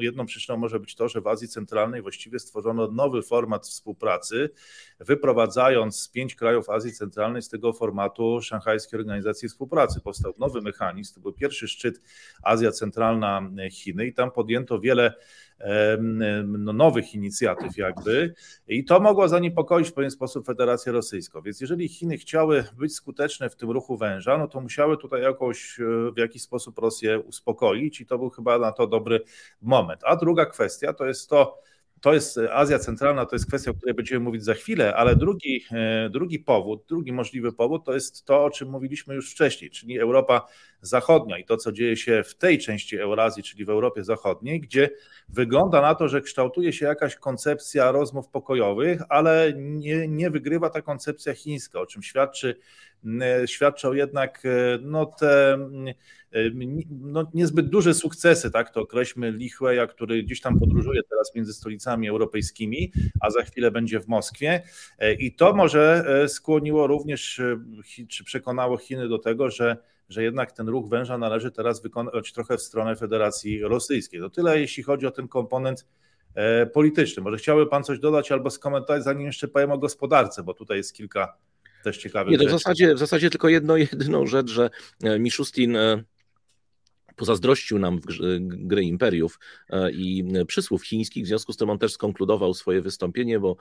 jedną przyczyną może być to, że w Azji Centralnej właściwie stworzono nowy format współpracy, wyprowadzając pięć krajów Azji Centralnej z tego formatu Szanghajskiej Organizacji Współpracy. Powstał nowy mechanizm, to był pierwszy szczyt Azja Centralna Chiny i tam podjęto wiele no, nowych inicjatyw jakby i to mogło zaniepokoić w pewien sposób Federację Rosyjską. Więc jeżeli Chiny chciały być skuteczne w tym ruchu węża, no to musiały tutaj jakoś e, w jakiś sposób Rosję uspokoić i to był chyba na to dobry moment. A druga kwestia to jest to, to jest Azja Centralna, to jest kwestia, o której będziemy mówić za chwilę, ale drugi, e, drugi powód, drugi możliwy powód to jest to, o czym mówiliśmy już wcześniej, czyli Europa Zachodnia i to, co dzieje się w tej części Eurazji, czyli w Europie Zachodniej, gdzie wygląda na to, że kształtuje się jakaś koncepcja rozmów pokojowych, ale nie, nie wygrywa ta koncepcja chińska, o czym świadczy świadczą jednak e, no, te e, no, niezbyt duże sukcesy, tak? To określmy Lichweja, który gdzieś tam podróżuje teraz między stolicami europejskimi, a za chwilę będzie w Moskwie. E, i to może skłoniło również, czy przekonało Chiny do tego, że że jednak ten ruch węża należy teraz wykonać trochę w stronę Federacji Rosyjskiej. To tyle, jeśli chodzi o ten komponent polityczny. Może chciałby Pan coś dodać albo skomentować, zanim jeszcze powiem o gospodarce, bo tutaj jest kilka też ciekawych Nie, to w zasadzie, w zasadzie tylko jedno, jedyną rzecz, że e, Miszustin e, pozazdrościł nam gry imperiów e, i przysłów chińskich, w związku z tym on też skonkludował swoje wystąpienie, bo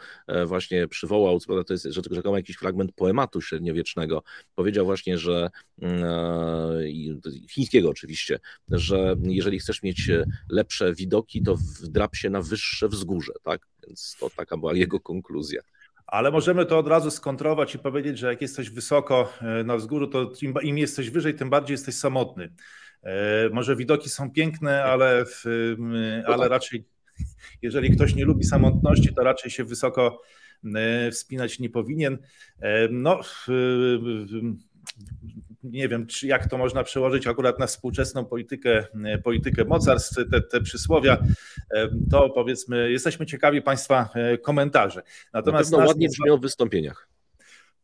właśnie przywołał, to jest rzekomo jakiś fragment poematu średniowiecznego, powiedział właśnie, że chińskiego oczywiście, że jeżeli chcesz mieć lepsze widoki, to wdrap się na wyższe wzgórze, tak? Więc to taka była jego konkluzja. Ale możemy to od razu skontrować i powiedzieć, że jak jesteś wysoko e, na wzgórzu, to im, im jesteś wyżej, tym bardziej jesteś samotny. E, może widoki są piękne, ale, ale raczej, jeżeli ktoś nie lubi samotności, to raczej się wysoko e, wspinać nie powinien. No, nie wiem, czy jak to można przełożyć akurat na współczesną politykę, e, politykę mocarstw, te, te przysłowia, e, to powiedzmy, jesteśmy ciekawi Państwa e, komentarzy. Natomiast Na ładnie brzmią w wystąpieniach.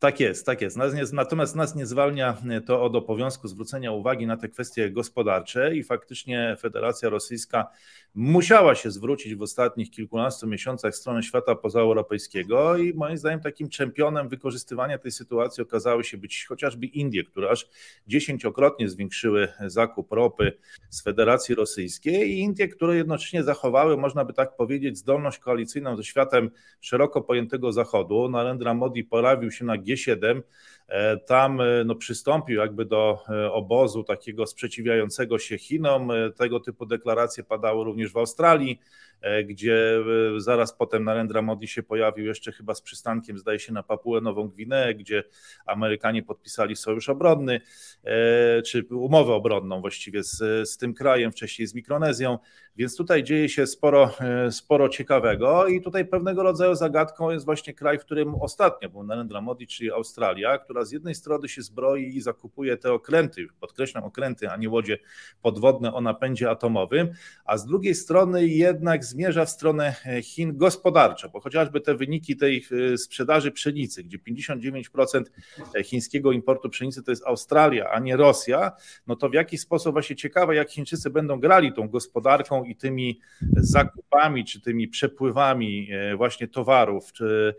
Tak jest, tak jest. Natomiast nas nie zwalnia to od obowiązku zwrócenia uwagi na te kwestie gospodarcze i faktycznie Federacja Rosyjska musiała się zwrócić w ostatnich kilkunastu miesiącach w stronę świata pozaeuropejskiego i moim zdaniem takim czempionem wykorzystywania tej sytuacji okazały się być chociażby Indie, które aż dziesięciokrotnie zwiększyły zakup ropy z Federacji Rosyjskiej i Indie, które jednocześnie zachowały, można by tak powiedzieć, zdolność koalicyjną ze światem szeroko pojętego Zachodu. Narendra Modi pojawił się na G7, E, tam e, no, przystąpił jakby do e, obozu takiego sprzeciwiającego się Chinom. Tego typu deklaracje padały również w Australii. E, gdzie e, zaraz potem Narendra Modi się pojawił jeszcze chyba z przystankiem, zdaje się, na Papuę Nową Gwineę, gdzie Amerykanie podpisali sojusz obronny, e, czy umowę obronną właściwie z, z tym krajem, wcześniej z Mikronezją, więc tutaj dzieje się sporo, sporo ciekawego i tutaj pewnego rodzaju zagadką jest właśnie kraj, w którym ostatnio był Narendra Modi, czyli Australia, która z jednej strony się zbroi i zakupuje te okręty, podkreślam okręty, a nie łodzie podwodne o napędzie atomowym, a z drugiej strony jednak zmierza w stronę e, Chin gospodarczo, bo chociażby te wyniki tej e, sprzedaży pszenicy, gdzie 59% e, chińskiego importu pszenicy to jest Australia, a nie Rosja, no to w jaki sposób właśnie ciekawe, jak Chińczycy będą grali tą gospodarką i tymi zakupami, czy tymi przepływami właśnie towarów, czy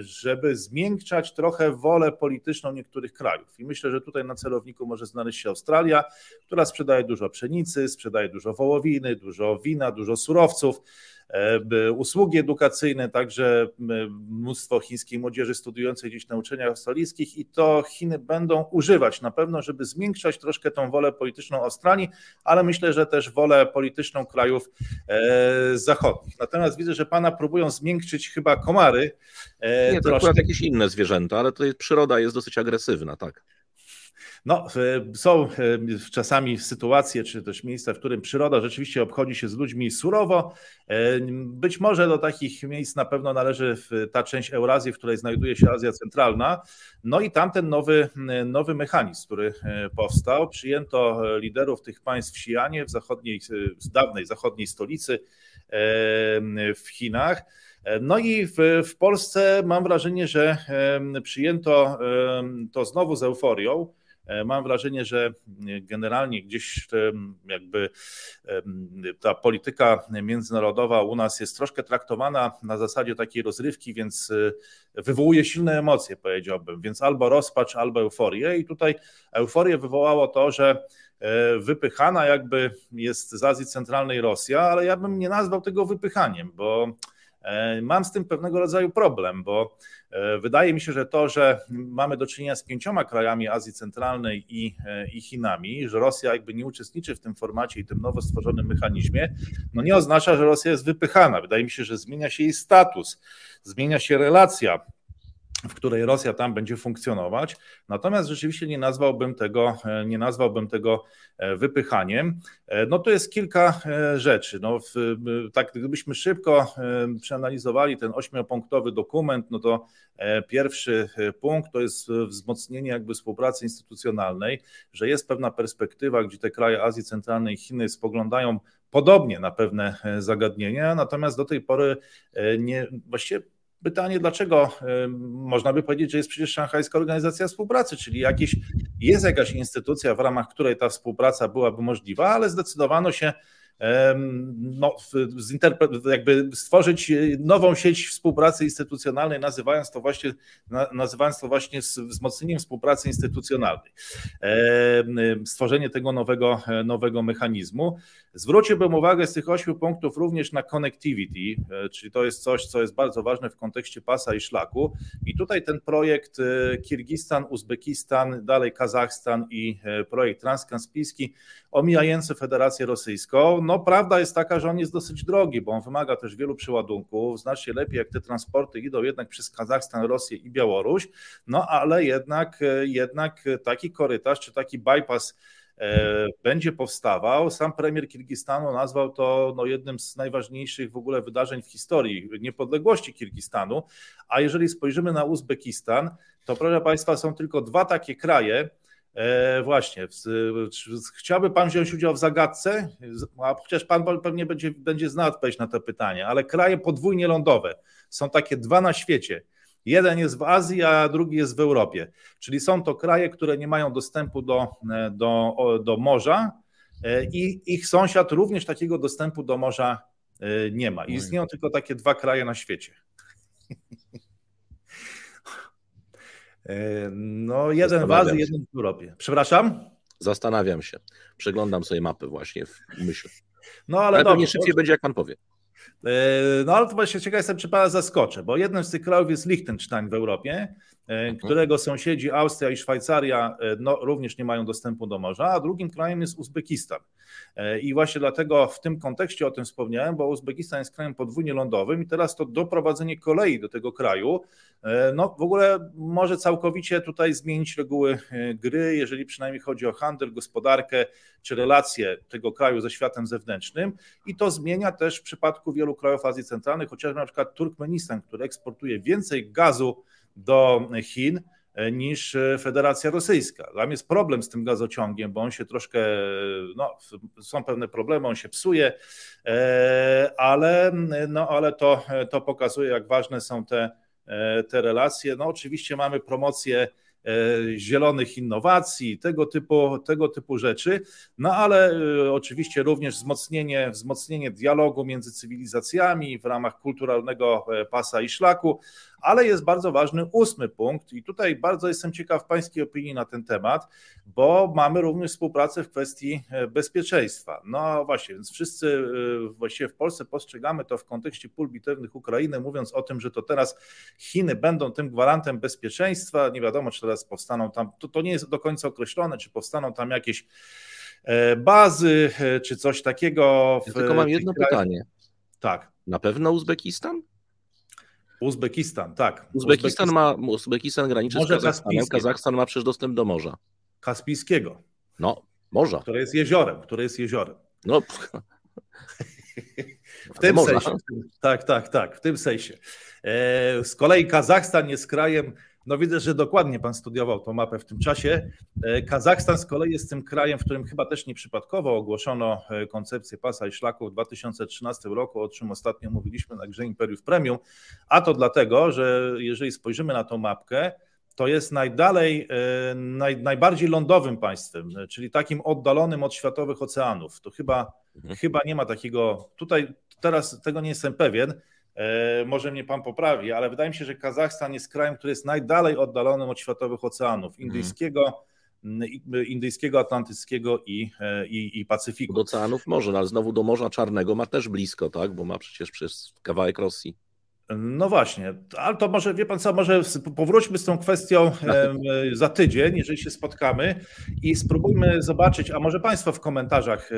żeby zmiękczać trochę wolę polityczną niektórych krajów. I myślę, że tutaj na celowniku może znaleźć się Australia, która sprzedaje dużo pszenicy, sprzedaje dużo wołowiny, dużo wina, dużo surowców. E, usługi edukacyjne, także mnóstwo chińskiej młodzieży studiującej gdzieś na uczelniach australijskich i to Chiny będą używać na pewno, żeby zmiękczać troszkę tą wolę polityczną Australii, ale myślę, że też wolę polityczną krajów e, zachodnich. Natomiast widzę, że pana próbują zmiękczyć chyba komary. E, Nie, to troszkę. akurat jakieś inne zwierzęta, ale to jest, przyroda jest dosyć agresywna, tak. No, są czasami sytuacje, czy też miejsca, w którym przyroda rzeczywiście obchodzi się z ludźmi surowo. Być może do takich miejsc na pewno należy ta część Eurazji, w której znajduje się Azja Centralna. No i tamten nowy, nowy mechanizm, który powstał. Przyjęto liderów tych państw w Xi'anie, w zachodniej, z dawnej zachodniej stolicy w Chinach. No i w, w Polsce mam wrażenie, że przyjęto to znowu z euforią. E, mam wrażenie, że generalnie gdzieś jakby ta polityka międzynarodowa u nas jest troszkę traktowana na zasadzie takiej rozrywki, więc e, wywołuje silne emocje, powiedziałbym. Więc albo rozpacz, albo euforię. I tutaj euforię wywołało to, że e, wypychana jakby jest z Azji Centralnej Rosja, ale ja bym nie nazwał tego wypychaniem, bo mam z tym pewnego rodzaju problem, bo E, wydaje mi się, że to, że mamy do czynienia z pięcioma krajami Azji Centralnej i, e, i Chinami, że Rosja jakby nie uczestniczy w tym formacie i tym nowo stworzonym mechanizmie, no nie oznacza, że Rosja jest wypychana. Wydaje mi się, że zmienia się jej status, zmienia się relacja w której Rosja tam będzie funkcjonować. Natomiast rzeczywiście nie nazwałbym tego, e, nie nazwałbym tego e, wypychaniem. E, no to jest kilka rzeczy. No, tak, gdybyśmy szybko przeanalizowali ten ośmiopunktowy dokument, no to pierwszy punkt to jest wzmocnienie jakby współpracy instytucjonalnej, że jest pewna perspektywa, gdzie te kraje Azji Centralnej i Chiny spoglądają podobnie na pewne zagadnienia, natomiast do tej pory nie, właściwie pytanie, dlaczego można by powiedzieć, że jest przecież Szanghajska Organizacja Współpracy, czyli jakieś, jest jakaś instytucja, w ramach której ta współpraca byłaby możliwa, ale zdecydowano się no, jakby stworzyć nową sieć współpracy instytucjonalnej, nazywając to właśnie, nazywając to właśnie wzmocnieniem współpracy instytucjonalnej. Stworzenie tego nowego, nowego mechanizmu. Zwróciłbym uwagę z tych ośmiu punktów również na connectivity, e, czyli to jest coś, co jest bardzo ważne w kontekście pasa i szlaku. I tutaj ten projekt e, Kirgistan, Uzbekistan, dalej Kazachstan i e, projekt transkaspijski omijający Federację Rosyjską. No prawda jest taka, że on jest dosyć drogi, bo on wymaga też wielu przeładunków, znacznie lepiej jak te transporty idą jednak przez Kazachstan, Rosję i Białoruś, no ale jednak, jednak taki korytarz czy taki bypass E, będzie powstawał. Sam premier Kirgistanu nazwał to no, jednym z najważniejszych w ogóle wydarzeń w historii niepodległości Kirgistanu. A jeżeli spojrzymy na Uzbekistan, to proszę Państwa, są tylko dwa takie kraje, E, właśnie, chciałby Pan wziąć udział w zagadce, a chociaż Pan pewnie będzie, będzie znał odpowiedź na to pytanie, ale kraje podwójnie lądowe są takie dwa na świecie. Jeden jest w Azji, a drugi jest w Europie. Czyli są to kraje, które nie mają dostępu do, do, do morza e, i ich sąsiad również takiego dostępu do morza e, nie ma. I istnieją tylko takie dwa kraje na świecie. No, jeden w Azji, jeden w Europie. Przepraszam? Zastanawiam się. Przeglądam sobie mapy właśnie w myśli. No ale, ale pewnie szybciej będzie, jak pan powie. E, no ale to właśnie ciekaw jestem, czy pana zaskoczę, bo jednym z tych krajów jest Liechtenstein w Europie. Którego sąsiedzi Austria i Szwajcaria e, no, również nie mają dostępu do morza, a drugim krajem jest Uzbekistan. I właśnie dlatego w tym kontekście o tym wspomniałem, bo Uzbekistan jest krajem podwójnie lądowym i teraz to doprowadzenie kolei do tego kraju, no w ogóle może całkowicie tutaj zmienić reguły gry, jeżeli przynajmniej chodzi o handel, gospodarkę czy relacje tego kraju ze światem zewnętrznym i to zmienia też w przypadku wielu krajów Azji Centralnej, chociażby na przykład Turkmenistan, który eksportuje więcej gazu do Chin e, niż e, Federacja Rosyjska. Tam jest problem z tym gazociągiem, bo on się troszkę, no, są pewne problemy, on się psuje, e, ale, no, ale to, to pokazuje, jak ważne są te, te relacje. No, oczywiście mamy promocję zielonych innowacji, tego typu, tego typu rzeczy, no ale oczywiście również wzmocnienie, wzmocnienie dialogu między cywilizacjami w ramach kulturalnego pasa i szlaku, ale jest bardzo ważny ósmy punkt i tutaj bardzo jestem ciekaw Pańskiej opinii na ten temat, bo mamy również współpracę w kwestii bezpieczeństwa. No właśnie, więc wszyscy właściwie w Polsce postrzegamy to w kontekście pól bitewnych Ukrainy, mówiąc o tym, że to teraz Chiny będą tym gwarantem bezpieczeństwa, nie wiadomo czy teraz powstaną tam, to, to nie jest do końca określone, czy powstaną tam jakieś e, bazy, e, czy coś takiego. Ja tylko mam jedno pytanie. Tak. Na pewno Uzbekistan? Uzbekistan, tak. Uzbekistan, ma, Uzbekistan graniczy Morze z Kazachstanem. Kazachstan ma przecież dostęp do morza. Kaspijskiego. No, morza. Które jest jeziorem, które jest jeziorem. No, w tym sensie. Tak, tak, tak, w tym sensie. E, z kolei Kazachstan jest krajem, no widzę, że dokładnie pan studiował tą mapę w tym czasie. E, Kazachstan z kolei jest tym krajem, w którym chyba też nieprzypadkowo ogłoszono e, koncepcję pasa i szlaku w 2013 roku, o czym ostatnio mówiliśmy na grze Imperiów Premium, a to dlatego, że jeżeli spojrzymy na tą mapkę, to jest najdalej, naj, najbardziej lądowym państwem, czyli takim oddalonym od światowych oceanów. To chyba, mhm. chyba nie ma takiego, tutaj teraz tego nie jestem pewien, E, może mnie pan poprawi, ale wydaje mi się, że Kazachstan jest krajem, który jest najdalej oddalonym od światowych oceanów mhm. indyjskiego, indyjskiego, atlantyckiego i, e, i, i Pacyfiku. Do oceanów może, no ale znowu do Morza Czarnego ma też blisko, tak? Bo ma przecież przez kawałek Rosji. No właśnie, ale to może, wie pan co, może powróćmy z tą kwestią za tydzień, jeżeli się spotkamy i spróbujmy zobaczyć, a może państwo w komentarzach e,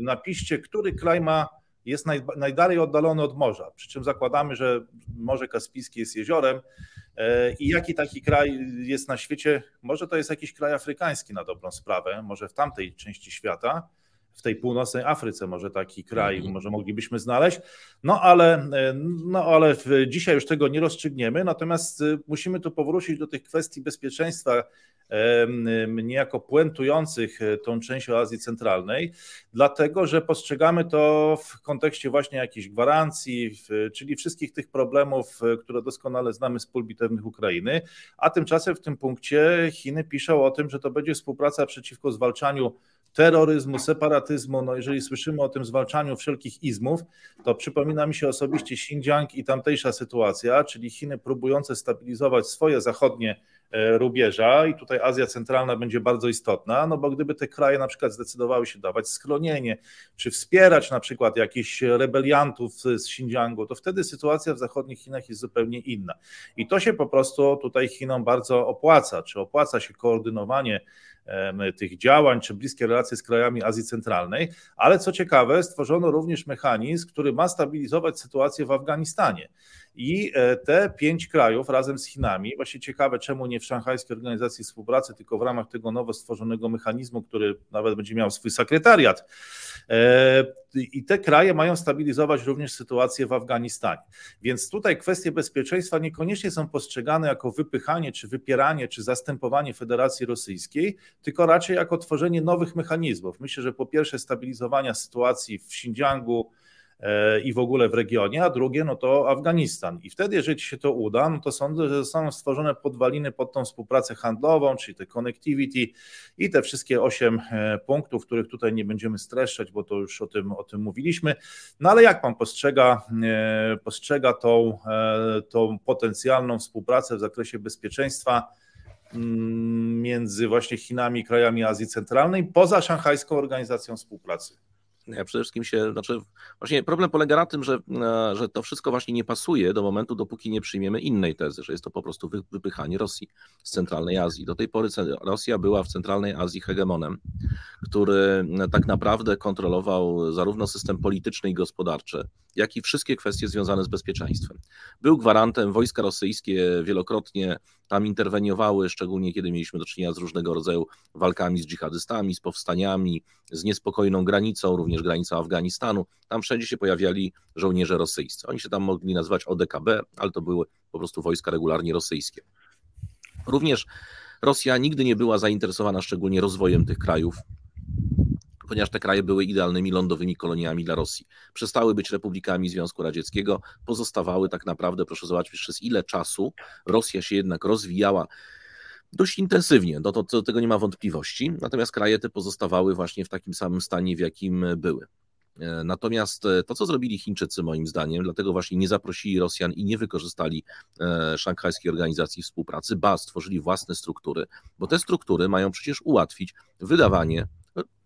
napiszcie, który kraj ma jest naj, najdalej oddalony od morza. Przy czym zakładamy, że Morze Kaspijskie jest jeziorem. E, I jaki taki kraj jest na świecie? Może to jest jakiś kraj afrykański na dobrą sprawę, może w tamtej części świata, w tej północnej Afryce może taki kraj, mhm. może moglibyśmy znaleźć. No ale, no ale dzisiaj już tego nie rozstrzygniemy, natomiast e, musimy tu powrócić do tych kwestii bezpieczeństwa niejako puentujących e, tą część Azji Centralnej, dlatego że postrzegamy to w kontekście właśnie jakichś gwarancji, czyli wszystkich tych problemów, e, które doskonale znamy z pól bitewnych Ukrainy, a tymczasem w tym punkcie Chiny piszą o tym, że to będzie współpraca przeciwko zwalczaniu terroryzmu, separatyzmu. No jeżeli słyszymy o tym zwalczaniu wszelkich izmów, to przypomina mi się osobiście Xinjiang i tamtejsza sytuacja, czyli Chiny próbujące stabilizować swoje zachodnie E, rubieża i tutaj Azja Centralna będzie bardzo istotna, no bo gdyby te kraje na przykład zdecydowały się dawać schronienie, czy wspierać na przykład jakichś rebeliantów z Xinjiangu, to wtedy sytuacja w zachodnich Chinach jest zupełnie inna. I to się po prostu tutaj Chinom bardzo opłaca, czy opłaca się koordynowanie tych działań, czy bliskie relacje z krajami Azji Centralnej, ale co ciekawe, stworzono również mechanizm, który ma stabilizować sytuację w Afganistanie. I e, te pięć krajów razem z Chinami, właśnie ciekawe, czemu nie w Szanghajskiej Organizacji Współpracy, tylko w ramach tego nowo stworzonego mechanizmu, który nawet będzie miał swój sekretariat. E, I te kraje mają stabilizować również sytuację w Afganistanie. Więc tutaj kwestie bezpieczeństwa niekoniecznie są postrzegane jako wypychanie, czy wypieranie, czy zastępowanie Federacji Rosyjskiej, tylko raczej jako tworzenie nowych mechanizmów. Myślę, że po pierwsze stabilizowania sytuacji w Xinjiangu, E, i w ogóle w regionie, a drugie no to Afganistan. I wtedy, jeżeli się to uda, no to sądzę, że zostaną stworzone podwaliny pod tą współpracę handlową, czyli te connectivity i te wszystkie osiem e, punktów, których tutaj nie będziemy streszczać, bo to już o tym, o tym mówiliśmy. No ale jak pan postrzega, e, postrzega tą, tą potencjalną współpracę w zakresie bezpieczeństwa? Mm, między właśnie Chinami i krajami Azji Centralnej poza Szanghajską Organizacją Współpracy. Ja przede wszystkim się, znaczy, właśnie problem polega na tym, że, e, że to wszystko właśnie nie pasuje do momentu, dopóki nie przyjmiemy innej tezy, że jest to po prostu wypychanie Rosji z centralnej Azji. Do tej pory Rosja była w centralnej Azji hegemonem, który tak naprawdę kontrolował zarówno system polityczny i gospodarczy, jak i wszystkie kwestie związane z bezpieczeństwem. Był gwarantem, wojska rosyjskie wielokrotnie tam interweniowały, szczególnie kiedy mieliśmy do czynienia z różnego rodzaju walkami z dżihadystami, z powstaniami, z niespokojną granicą, również granicą Afganistanu. Tam wszędzie się pojawiali żołnierze rosyjscy. Oni się tam mogli nazywać ODKB, ale to były po prostu wojska regularnie rosyjskie. Również Rosja nigdy nie była zainteresowana szczególnie rozwojem tych krajów ponieważ te kraje były idealnymi lądowymi koloniami dla Rosji. Przestały być republikami Związku Radzieckiego, pozostawały tak naprawdę, proszę zobaczyć, przez ile czasu Rosja się jednak rozwijała dość intensywnie, no to, do tego nie ma wątpliwości, natomiast kraje te pozostawały właśnie w takim samym stanie, w jakim były. E, natomiast e, to, co zrobili Chińczycy, moim zdaniem, dlatego właśnie nie zaprosili Rosjan i nie wykorzystali e, Szanghajskiej Organizacji Współpracy, ba, stworzyli własne struktury, bo te struktury mają przecież ułatwić wydawanie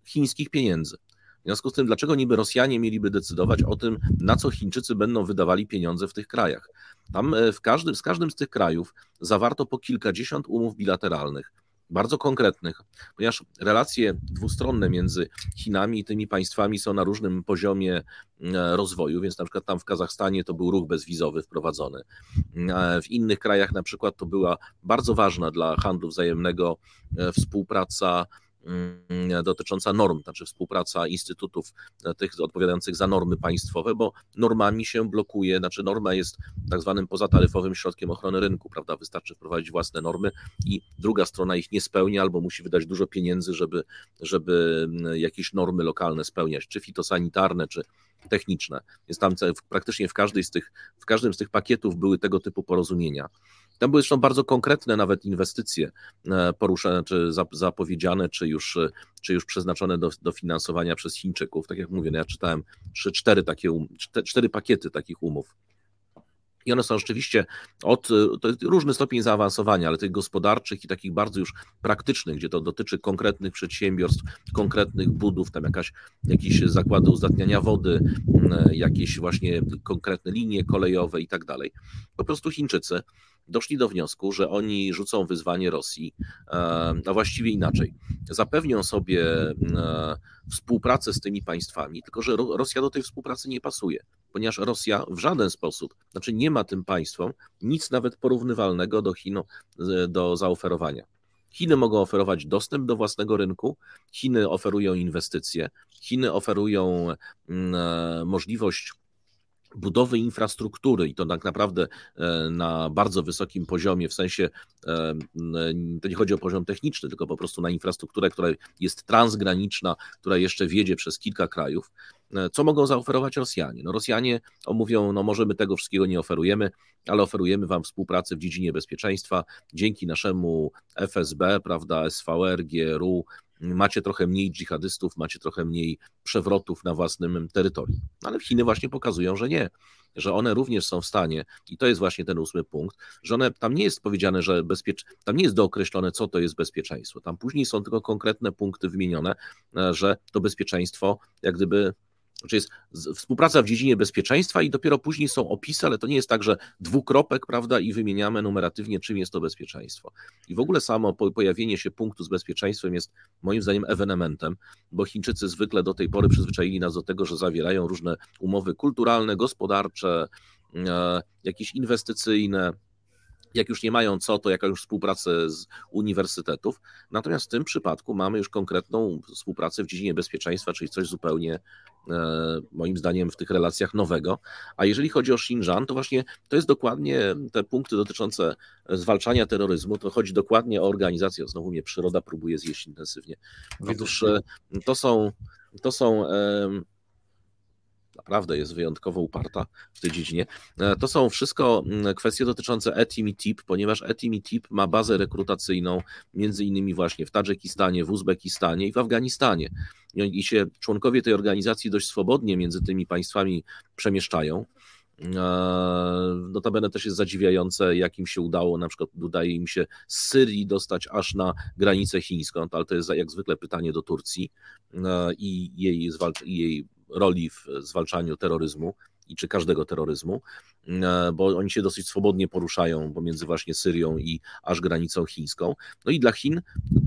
chińskich pieniędzy. W związku z tym, dlaczego niby Rosjanie mieliby decydować o tym, na co Chińczycy będą wydawali pieniądze w tych krajach? Tam e, w każdym, z każdym z tych krajów zawarto po kilkadziesiąt umów bilateralnych. bardzo konkretnych, ponieważ relacje dwustronne między Chinami i tymi państwami są na różnym poziomie rozwoju, więc na przykład tam w Kazachstanie to był ruch bezwizowy wprowadzony. W innych krajach na przykład to była bardzo ważna dla handlu wzajemnego współpraca dotycząca norm, znaczy współpraca instytutów e, tych odpowiadających za normy państwowe, bo normami się blokuje, znaczy norma jest tak zwanym pozataryfowym środkiem ochrony rynku, prawda? Wystarczy wprowadzić własne normy i druga strona ich nie spełnia albo musi wydać dużo pieniędzy, żeby, żeby mm, jakieś normy lokalne spełniać, czy fitosanitarne, czy techniczne. Więc tam praktycznie w, każdej z tych, w każdym z tych pakietów były tego typu porozumienia. Tam były zresztą bardzo konkretne nawet inwestycje e, poruszane, czy zapowiedziane, czy już, czy już przeznaczone do, do finansowania przez Chińczyków. Tak jak mówię, no ja czytałem trzy, cztery takie, um, cztery pakiety takich umów. I one są rzeczywiście od różny stopień zaawansowania, ale tych gospodarczych i takich bardzo już praktycznych, gdzie to dotyczy konkretnych przedsiębiorstw, konkretnych budów, tam jakaś, jakieś zakłady uzdatniania wody, jakieś właśnie konkretne linie kolejowe i tak dalej. Po prostu Chińczycy doszli do wniosku, że oni rzucą wyzwanie Rosji, a właściwie inaczej. Zapewnią sobie współpracę z tymi państwami, tylko że Rosja do tej współpracy nie pasuje, ponieważ Rosja w żaden sposób, znaczy nie ma tym państwom nic nawet porównywalnego do Chin do zaoferowania. Chiny mogą oferować dostęp do własnego rynku, Chiny oferują inwestycje, Chiny oferują możliwość budowy infrastruktury i to tak naprawdę e, na bardzo wysokim poziomie, w sensie e, to nie chodzi o poziom techniczny, tylko po prostu na infrastrukturę, która jest transgraniczna, która jeszcze wiedzie przez kilka krajów. E, co mogą zaoferować Rosjanie? No Rosjanie omówią, no może my tego wszystkiego nie oferujemy, ale oferujemy wam współpracę w dziedzinie bezpieczeństwa dzięki naszemu FSB, prawda, SVR, GRU, macie trochę mniej dżihadystów, macie trochę mniej przewrotów na własnym terytorium. Ale Chiny właśnie pokazują, że nie, że one również są w stanie, i to jest właśnie ten ósmy punkt, że one, tam nie jest powiedziane, że bezpiecz, tam nie jest dookreślone, co to jest bezpieczeństwo. Tam później są tylko konkretne punkty wymienione, e, że to bezpieczeństwo jak gdyby znaczy jest współpraca w dziedzinie bezpieczeństwa i dopiero później są opisy, ale to nie jest tak, że dwukropek, prawda, i wymieniamy numeratywnie, czym jest to bezpieczeństwo. I w ogóle samo pojawienie się punktu z bezpieczeństwem jest moim zdaniem ewenementem, bo Chińczycy zwykle do tej pory przyzwyczaili nas do tego, że zawierają różne umowy kulturalne, gospodarcze, e, jakieś inwestycyjne, jak już nie mają co, to jakaś współpracę z uniwersytetów. Natomiast w tym przypadku mamy już konkretną współpracę w dziedzinie bezpieczeństwa, czyli coś zupełnie e, moim zdaniem w tych relacjach nowego. A jeżeli chodzi o Xinjiang, to właśnie to jest dokładnie te punkty dotyczące zwalczania terroryzmu, to chodzi dokładnie o organizację. Znowu mnie przyroda próbuje zjeść intensywnie. Otóż e, to są, to są naprawdę jest wyjątkowo uparta w tej dziedzinie. E, to są wszystko mm, kwestie dotyczące ETIM i TIP, ponieważ ETIM i TIP ma bazę rekrutacyjną między innymi właśnie w Tadżykistanie, w Uzbekistanie i w Afganistanie. I się członkowie tej organizacji dość swobodnie między tymi państwami przemieszczają. E, notabene też jest zadziwiające, jak im się udało, na przykład udaje im się z Syrii dostać aż na granicę chińską, ale to jest jak zwykle pytanie do Turcji e, i jej, i jej roli w zwalczaniu terroryzmu i czy każdego terroryzmu, e, bo oni się dosyć swobodnie poruszają pomiędzy właśnie Syrią i aż granicą chińską. No i dla Chin,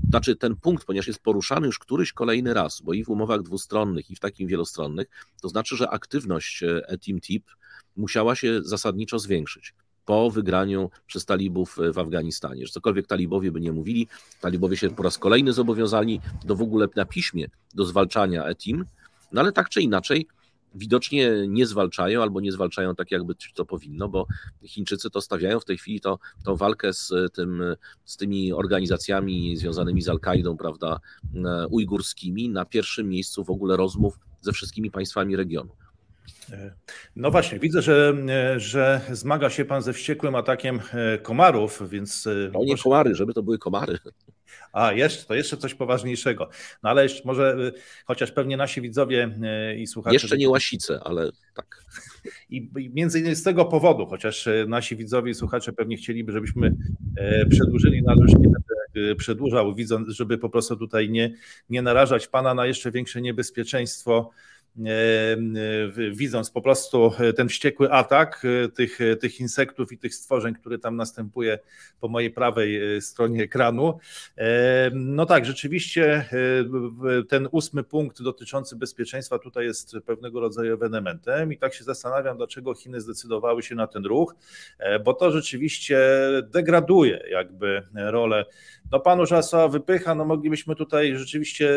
znaczy ten punkt, ponieważ jest poruszany już któryś kolejny raz, bo i w umowach dwustronnych, i w takim wielostronnych, to znaczy, że aktywność e, ETIM TIP musiała się zasadniczo zwiększyć po wygraniu przez talibów w Afganistanie. Że cokolwiek talibowie by nie mówili, talibowie się po raz kolejny zobowiązali do w ogóle na piśmie do zwalczania ETIM, no ale tak czy inaczej, widocznie nie zwalczają albo nie zwalczają tak, jakby to powinno, bo Chińczycy to stawiają w tej chwili to, tą walkę z, tym, z tymi organizacjami związanymi z Al-Kaidą, prawda, e, ujgurskimi na pierwszym miejscu w ogóle rozmów ze wszystkimi państwami regionu. No właśnie, widzę, że, że zmaga się pan ze wściekłym atakiem e, komarów, więc. E, no nie komary, żeby to były komary. A, jeszcze, to jeszcze coś poważniejszego. No ale jeszcze może, e, chociaż pewnie nasi widzowie i słuchacze. Jeszcze nie łasice, ale tak. I, I między innymi z tego powodu, chociaż nasi widzowie i słuchacze pewnie chcieliby, żebyśmy przedłużyli, no ale już nie będę przedłużał, widząc, żeby po prostu tutaj nie, nie narażać pana na jeszcze większe niebezpieczeństwo widząc po prostu ten wściekły atak tych, tych insektów i tych stworzeń, który tam następuje po mojej prawej stronie ekranu. No tak, rzeczywiście ten ósmy punkt dotyczący bezpieczeństwa tutaj jest pewnego rodzaju ewenementem i tak się zastanawiam, dlaczego Chiny zdecydowały się na ten ruch, bo to rzeczywiście degraduje jakby rolę no pan Urzasa wypycha, no moglibyśmy tutaj rzeczywiście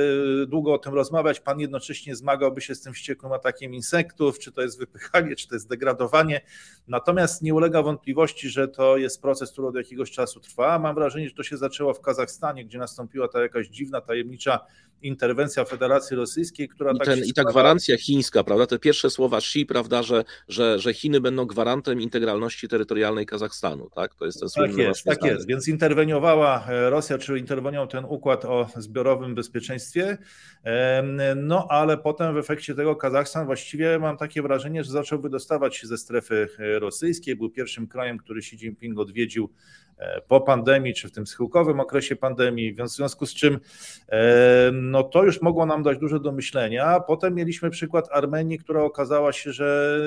długo o tym rozmawiać. Pan jednocześnie zmagałby się z tym wściekłym atakiem insektów, czy to jest wypychanie, czy to jest degradowanie. Natomiast nie ulega wątpliwości, że to jest proces, który od jakiegoś czasu trwa. Mam wrażenie, że to się zaczęło w Kazachstanie, gdzie nastąpiła ta jakaś dziwna, tajemnicza interwencja Federacji Rosyjskiej, która I, tak ten, I ta gwarancja chińska, prawda? Te pierwsze słowa Xi, prawda, że, że, że Chiny będą gwarantem integralności terytorialnej Kazachstanu, tak? To jest ten Tak jest, tak jest. Więc interweniowała e, Rosja, czy interweniował ten układ o zbiorowym bezpieczeństwie, no ale potem w efekcie tego Kazachstan właściwie mam takie wrażenie, że zaczął wydostawać się ze strefy e, rosyjskiej, był pierwszym krajem, który Xi Jinping odwiedził po pandemii, czy w tym schyłkowym okresie pandemii, w związku z czym e, no to już mogło nam dać dużo do myślenia. Potem mieliśmy przykład Armenii, która okazała się, że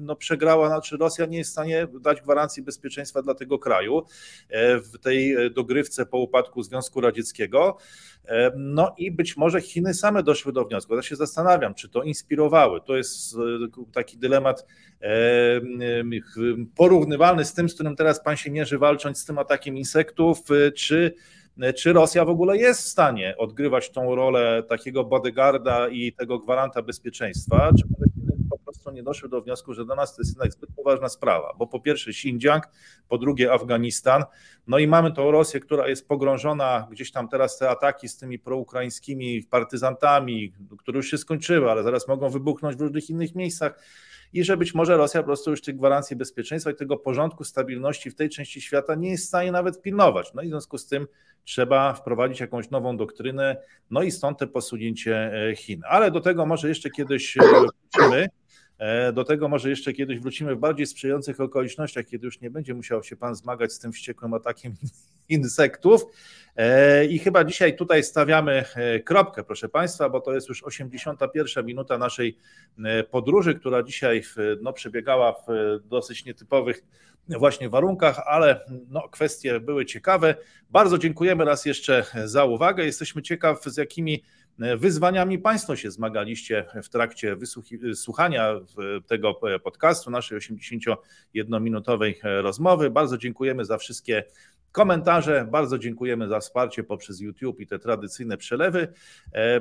no przegrała, znaczy Rosja nie jest w stanie dać gwarancji bezpieczeństwa dla tego kraju e, w tej dogrywce po upadku Związku Radzieckiego. No i być może Chiny same doszły do wniosku. Ja się zastanawiam, czy to inspirowały. To jest taki dylemat porównywalny z tym, z którym teraz pan się mierzy, walcząc z tym atakiem insektów, y, czy, czy Rosja w ogóle jest w stanie odgrywać tą rolę takiego bodyguarda i tego gwaranta bezpieczeństwa, czy po prostu nie doszły do wniosku, że dla nas to jest jednak zbyt poważna sprawa, bo po pierwsze Xinjiang, po drugie Afganistan, no i mamy tą Rosję, która jest pogrążona gdzieś tam teraz te ataki z tymi proukraińskimi partyzantami, które już się skończyły, ale zaraz mogą wybuchnąć w różnych innych miejscach i że być może Rosja po prostu już tych gwarancji bezpieczeństwa i tego porządku, stabilności w tej części świata nie jest w stanie nawet pilnować. No i w związku z tym trzeba wprowadzić jakąś nową doktrynę, no i stąd te posunięcie e, Chin. Ale do tego może jeszcze kiedyś e, wrócimy. E, do tego może jeszcze kiedyś wrócimy w bardziej sprzyjających okolicznościach, kiedy już nie będzie musiał się Pan zmagać z tym wściekłym atakiem insektów. E, I chyba dzisiaj tutaj stawiamy e, kropkę, proszę Państwa, bo to jest już 81 minuta naszej podróży, która dzisiaj no, przebiegała w dosyć nietypowych właśnie warunkach, ale no, kwestie były ciekawe. Bardzo dziękujemy raz jeszcze za uwagę. Jesteśmy ciekaw, z jakimi wyzwaniami Państwo się zmagaliście w trakcie wysłuchania tego podcastu, naszej 81-minutowej rozmowy. Bardzo dziękujemy za wszystkie komentarze. Bardzo dziękujemy za wsparcie poprzez YouTube i te tradycyjne przelewy.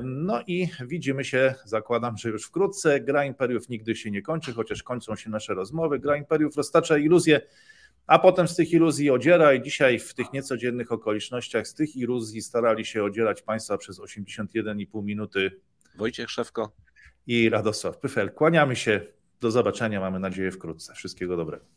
No i widzimy się, zakładam, że już wkrótce. Gra Imperiów nigdy się nie kończy, chociaż kończą się nasze rozmowy. Gra Imperiów roztacza iluzje a potem z tych iluzji odziera i dzisiaj w tych niecodziennych okolicznościach z tych iluzji starali się odzierać Państwa przez 81,5 minuty Wojciech Szewko i Radosław Pyfel. Kłaniamy się, do zobaczenia, mamy nadzieję wkrótce. Wszystkiego dobrego.